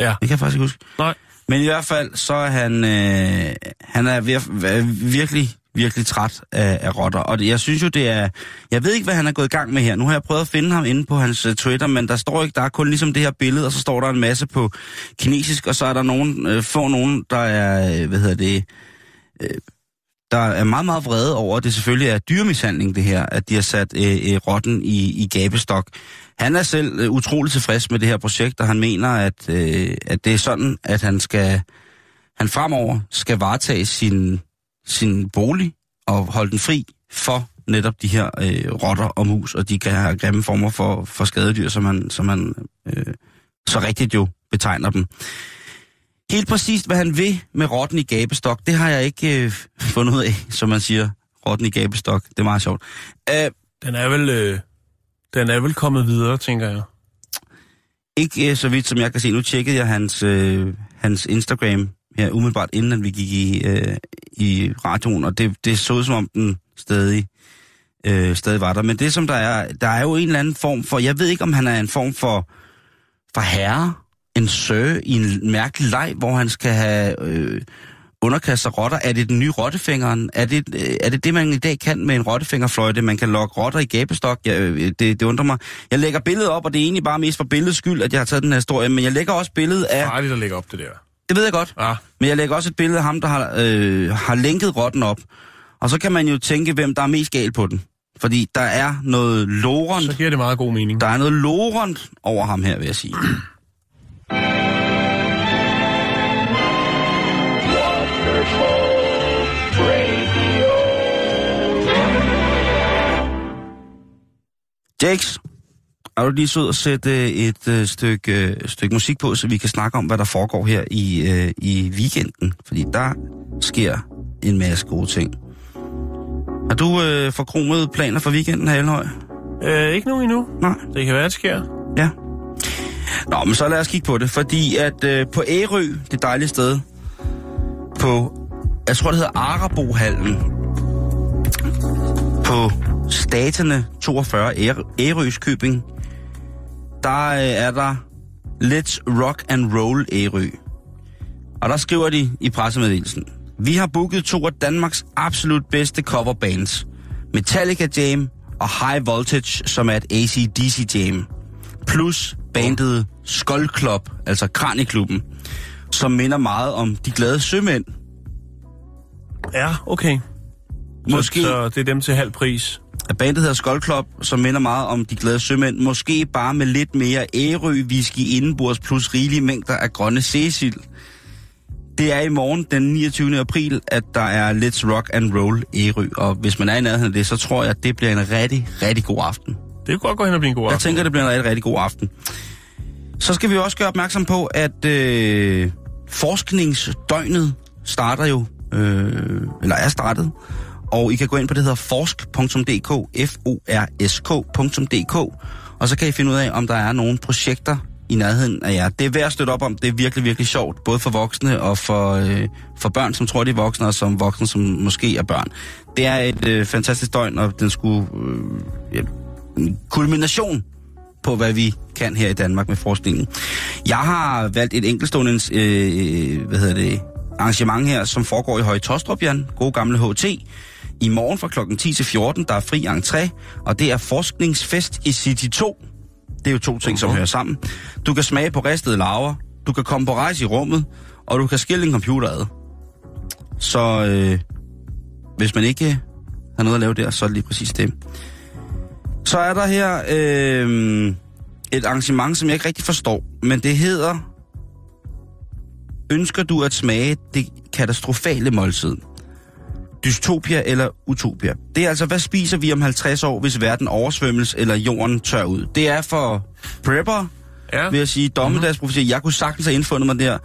ja. Det kan jeg faktisk ikke huske. Nej. Men i hvert fald, så er han... Øh, han er vir- vir- virkelig, virkelig træt af, af rotter. Og det, jeg synes jo, det er... Jeg ved ikke, hvad han er gået i gang med her. Nu har jeg prøvet at finde ham inde på hans uh, Twitter, men der står ikke... Der er kun ligesom det her billede, og så står der en masse på kinesisk, og så er der nogen, øh, få nogen, der er... Øh, hvad hedder det... Øh, der er meget, meget vrede over, at det selvfølgelig er dyremishandling, det her, at de har sat øh, øh, rotten i, i gabestok. Han er selv øh, utrolig tilfreds med det her projekt, og han mener, at, øh, at det er sådan, at han skal han fremover skal varetage sin, sin bolig og holde den fri for netop de her øh, rotter og mus, og de kan have grimme former for, for skadedyr, som man, som man øh, så rigtigt jo betegner dem. Helt præcist, hvad han vil med rotten i gabestok, det har jeg ikke øh, fundet ud af, som man siger. Rotten i gabestok, det er meget sjovt. Øh, Den er vel, øh, den er vel kommet videre, tænker jeg. ikke øh, så vidt, som jeg kan se. Nu tjekkede jeg hans, øh, hans Instagram her umiddelbart, inden at vi gik i, øh, i radioen, og det, det så ud som om den stadig, øh, stadig var der. Men det som der er, der er jo en eller anden form for, jeg ved ikke om han er en form for, for herre, en sø i en mærkelig leg, hvor han skal have øh, underkaste sig rotter. Er det den nye rottefingeren? Er det, øh, er det det, man i dag kan med en rottefingerfløjte? Man kan lokke rotter i gabestok? Ja, øh, det, det undrer mig. Jeg lægger billedet op, og det er egentlig bare mest for billedets skyld, at jeg har taget den her historie, men jeg lægger også billedet af... Farligt at lægge op det der. Det ved jeg godt. Ah, Men jeg lægger også et billede af ham, der har, øh, har lænket rotten op. Og så kan man jo tænke, hvem der er mest gal på den. Fordi der er noget lorent, så giver det meget god mening. der er noget lorent over ham her, vil jeg sige. Jakes, er du lige sød at sætte et øh, stykke, øh, stykke musik på, så vi kan snakke om, hvad der foregår her i, øh, i weekenden? Fordi der sker en masse gode ting. Har du øh, forkromet planer for weekenden, Halhøj? Øh, ikke nu endnu. Nej. Det kan være, det sker. Ja. Nå, men så lad os kigge på det, fordi at øh, på Ærø, det dejlige sted, på, jeg tror det hedder Arabohallen, på Staterne 42 Ær- Ærøskøbing, der øh, er der Let's Rock and Roll Ærø. Og der skriver de i pressemeddelelsen, vi har booket to af Danmarks absolut bedste coverbands, Metallica Jam og High Voltage, som er et AC/DC Jam, plus bandet Skull Club, altså Kraniklubben, som minder meget om de glade sømænd. Ja, okay. Måske- Så, så det er dem til halv pris. Bandet hedder Skull Club, som minder meget om de glade sømænd, måske bare med lidt mere ærø whisky indenbords plus rigelige mængder af grønne sæsild. Det er i morgen den 29. april, at der er Let's Rock and Roll Ærø, og hvis man er i nærheden af det, så tror jeg, at det bliver en rigtig, rigtig god aften. Det kunne godt gå hen og blive en god Jeg aften. tænker, det bliver en rigtig, rigtig god aften. Så skal vi også gøre opmærksom på, at øh, forskningsdøgnet starter jo, øh, eller er startet, og I kan gå ind på det, der hedder forsk.dk, f-o-r-s-k.dk, og så kan I finde ud af, om der er nogle projekter i nærheden af jer. Det er værd at støtte op om, det er virkelig, virkelig sjovt, både for voksne og for, øh, for børn, som tror, de er voksne, og som voksne, som måske er børn. Det er et øh, fantastisk døgn, og den skulle... Øh, ja, en kulmination på, hvad vi kan her i Danmark med forskningen. Jeg har valgt et enkeltstående øh, øh hvad hedder det, arrangement her, som foregår i Høje Tostrup, Jan. God gamle HT. I morgen fra klokken 10 til 14, der er fri entré, og det er forskningsfest i City 2. Det er jo to ting, som hører sammen. Du kan smage på ristede laver, du kan komme på rejse i rummet, og du kan skille en computer ad. Så øh, hvis man ikke har noget at lave der, så er det lige præcis det. Så er der her øh, et arrangement, som jeg ikke rigtig forstår, men det hedder Ønsker du at smage det katastrofale måltid? Dystopia eller utopia? Det er altså, hvad spiser vi om 50 år, hvis verden oversvømmes eller jorden tør ud? Det er for prepper, Ja. vil jeg sige, dommedagsprofeti. Jeg kunne sagtens have indfundet mig der.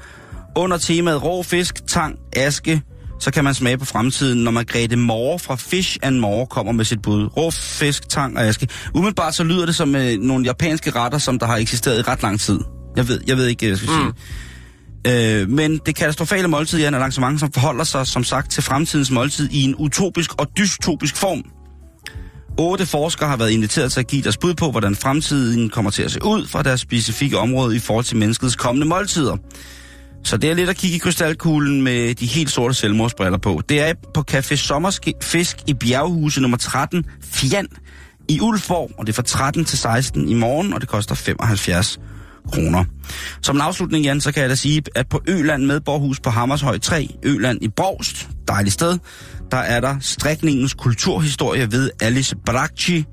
Under temaet rå fisk, tang, aske, så kan man smage på fremtiden, når Margrethe Moore fra Fish and More kommer med sit bud. Rå fisk, tang og aske. Umiddelbart så lyder det som øh, nogle japanske retter, som der har eksisteret i ret lang tid. Jeg ved, jeg ved ikke, hvad jeg skal sige. Øh, men det katastrofale måltid er en arrangement, som forholder sig, som sagt, til fremtidens måltid i en utopisk og dystopisk form. Otte forskere har været inviteret til at give deres bud på, hvordan fremtiden kommer til at se ud fra deres specifikke område i forhold til menneskets kommende måltider. Så det er lidt at kigge i krystalkuglen med de helt sorte selvmordsbriller på. Det er på Café Sommerfisk i Bjerghuse nummer 13, Fjand, i Ulfborg, og det er fra 13 til 16 i morgen, og det koster 75 kroner. Som en afslutning, Jan, så kan jeg da sige, at på Øland med Borghus på Hammershøj 3, Øland i Borgst, dejligt sted, der er der strækningens kulturhistorie ved Alice Bracci,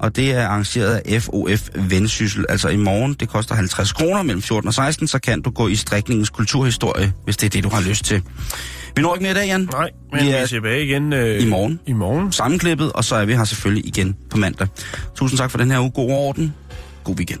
og det er arrangeret af FOF Vendsyssel. Altså i morgen, det koster 50 kroner mellem 14 og 16, så kan du gå i strækningens kulturhistorie, hvis det er det, du har lyst til. Vi når ikke mere i dag, Jan. Nej, men vi er, vi er tilbage igen øh, i morgen. I morgen. Sammenklippet, og så er vi her selvfølgelig igen på mandag. Tusind tak for den her uge. God orden. God weekend.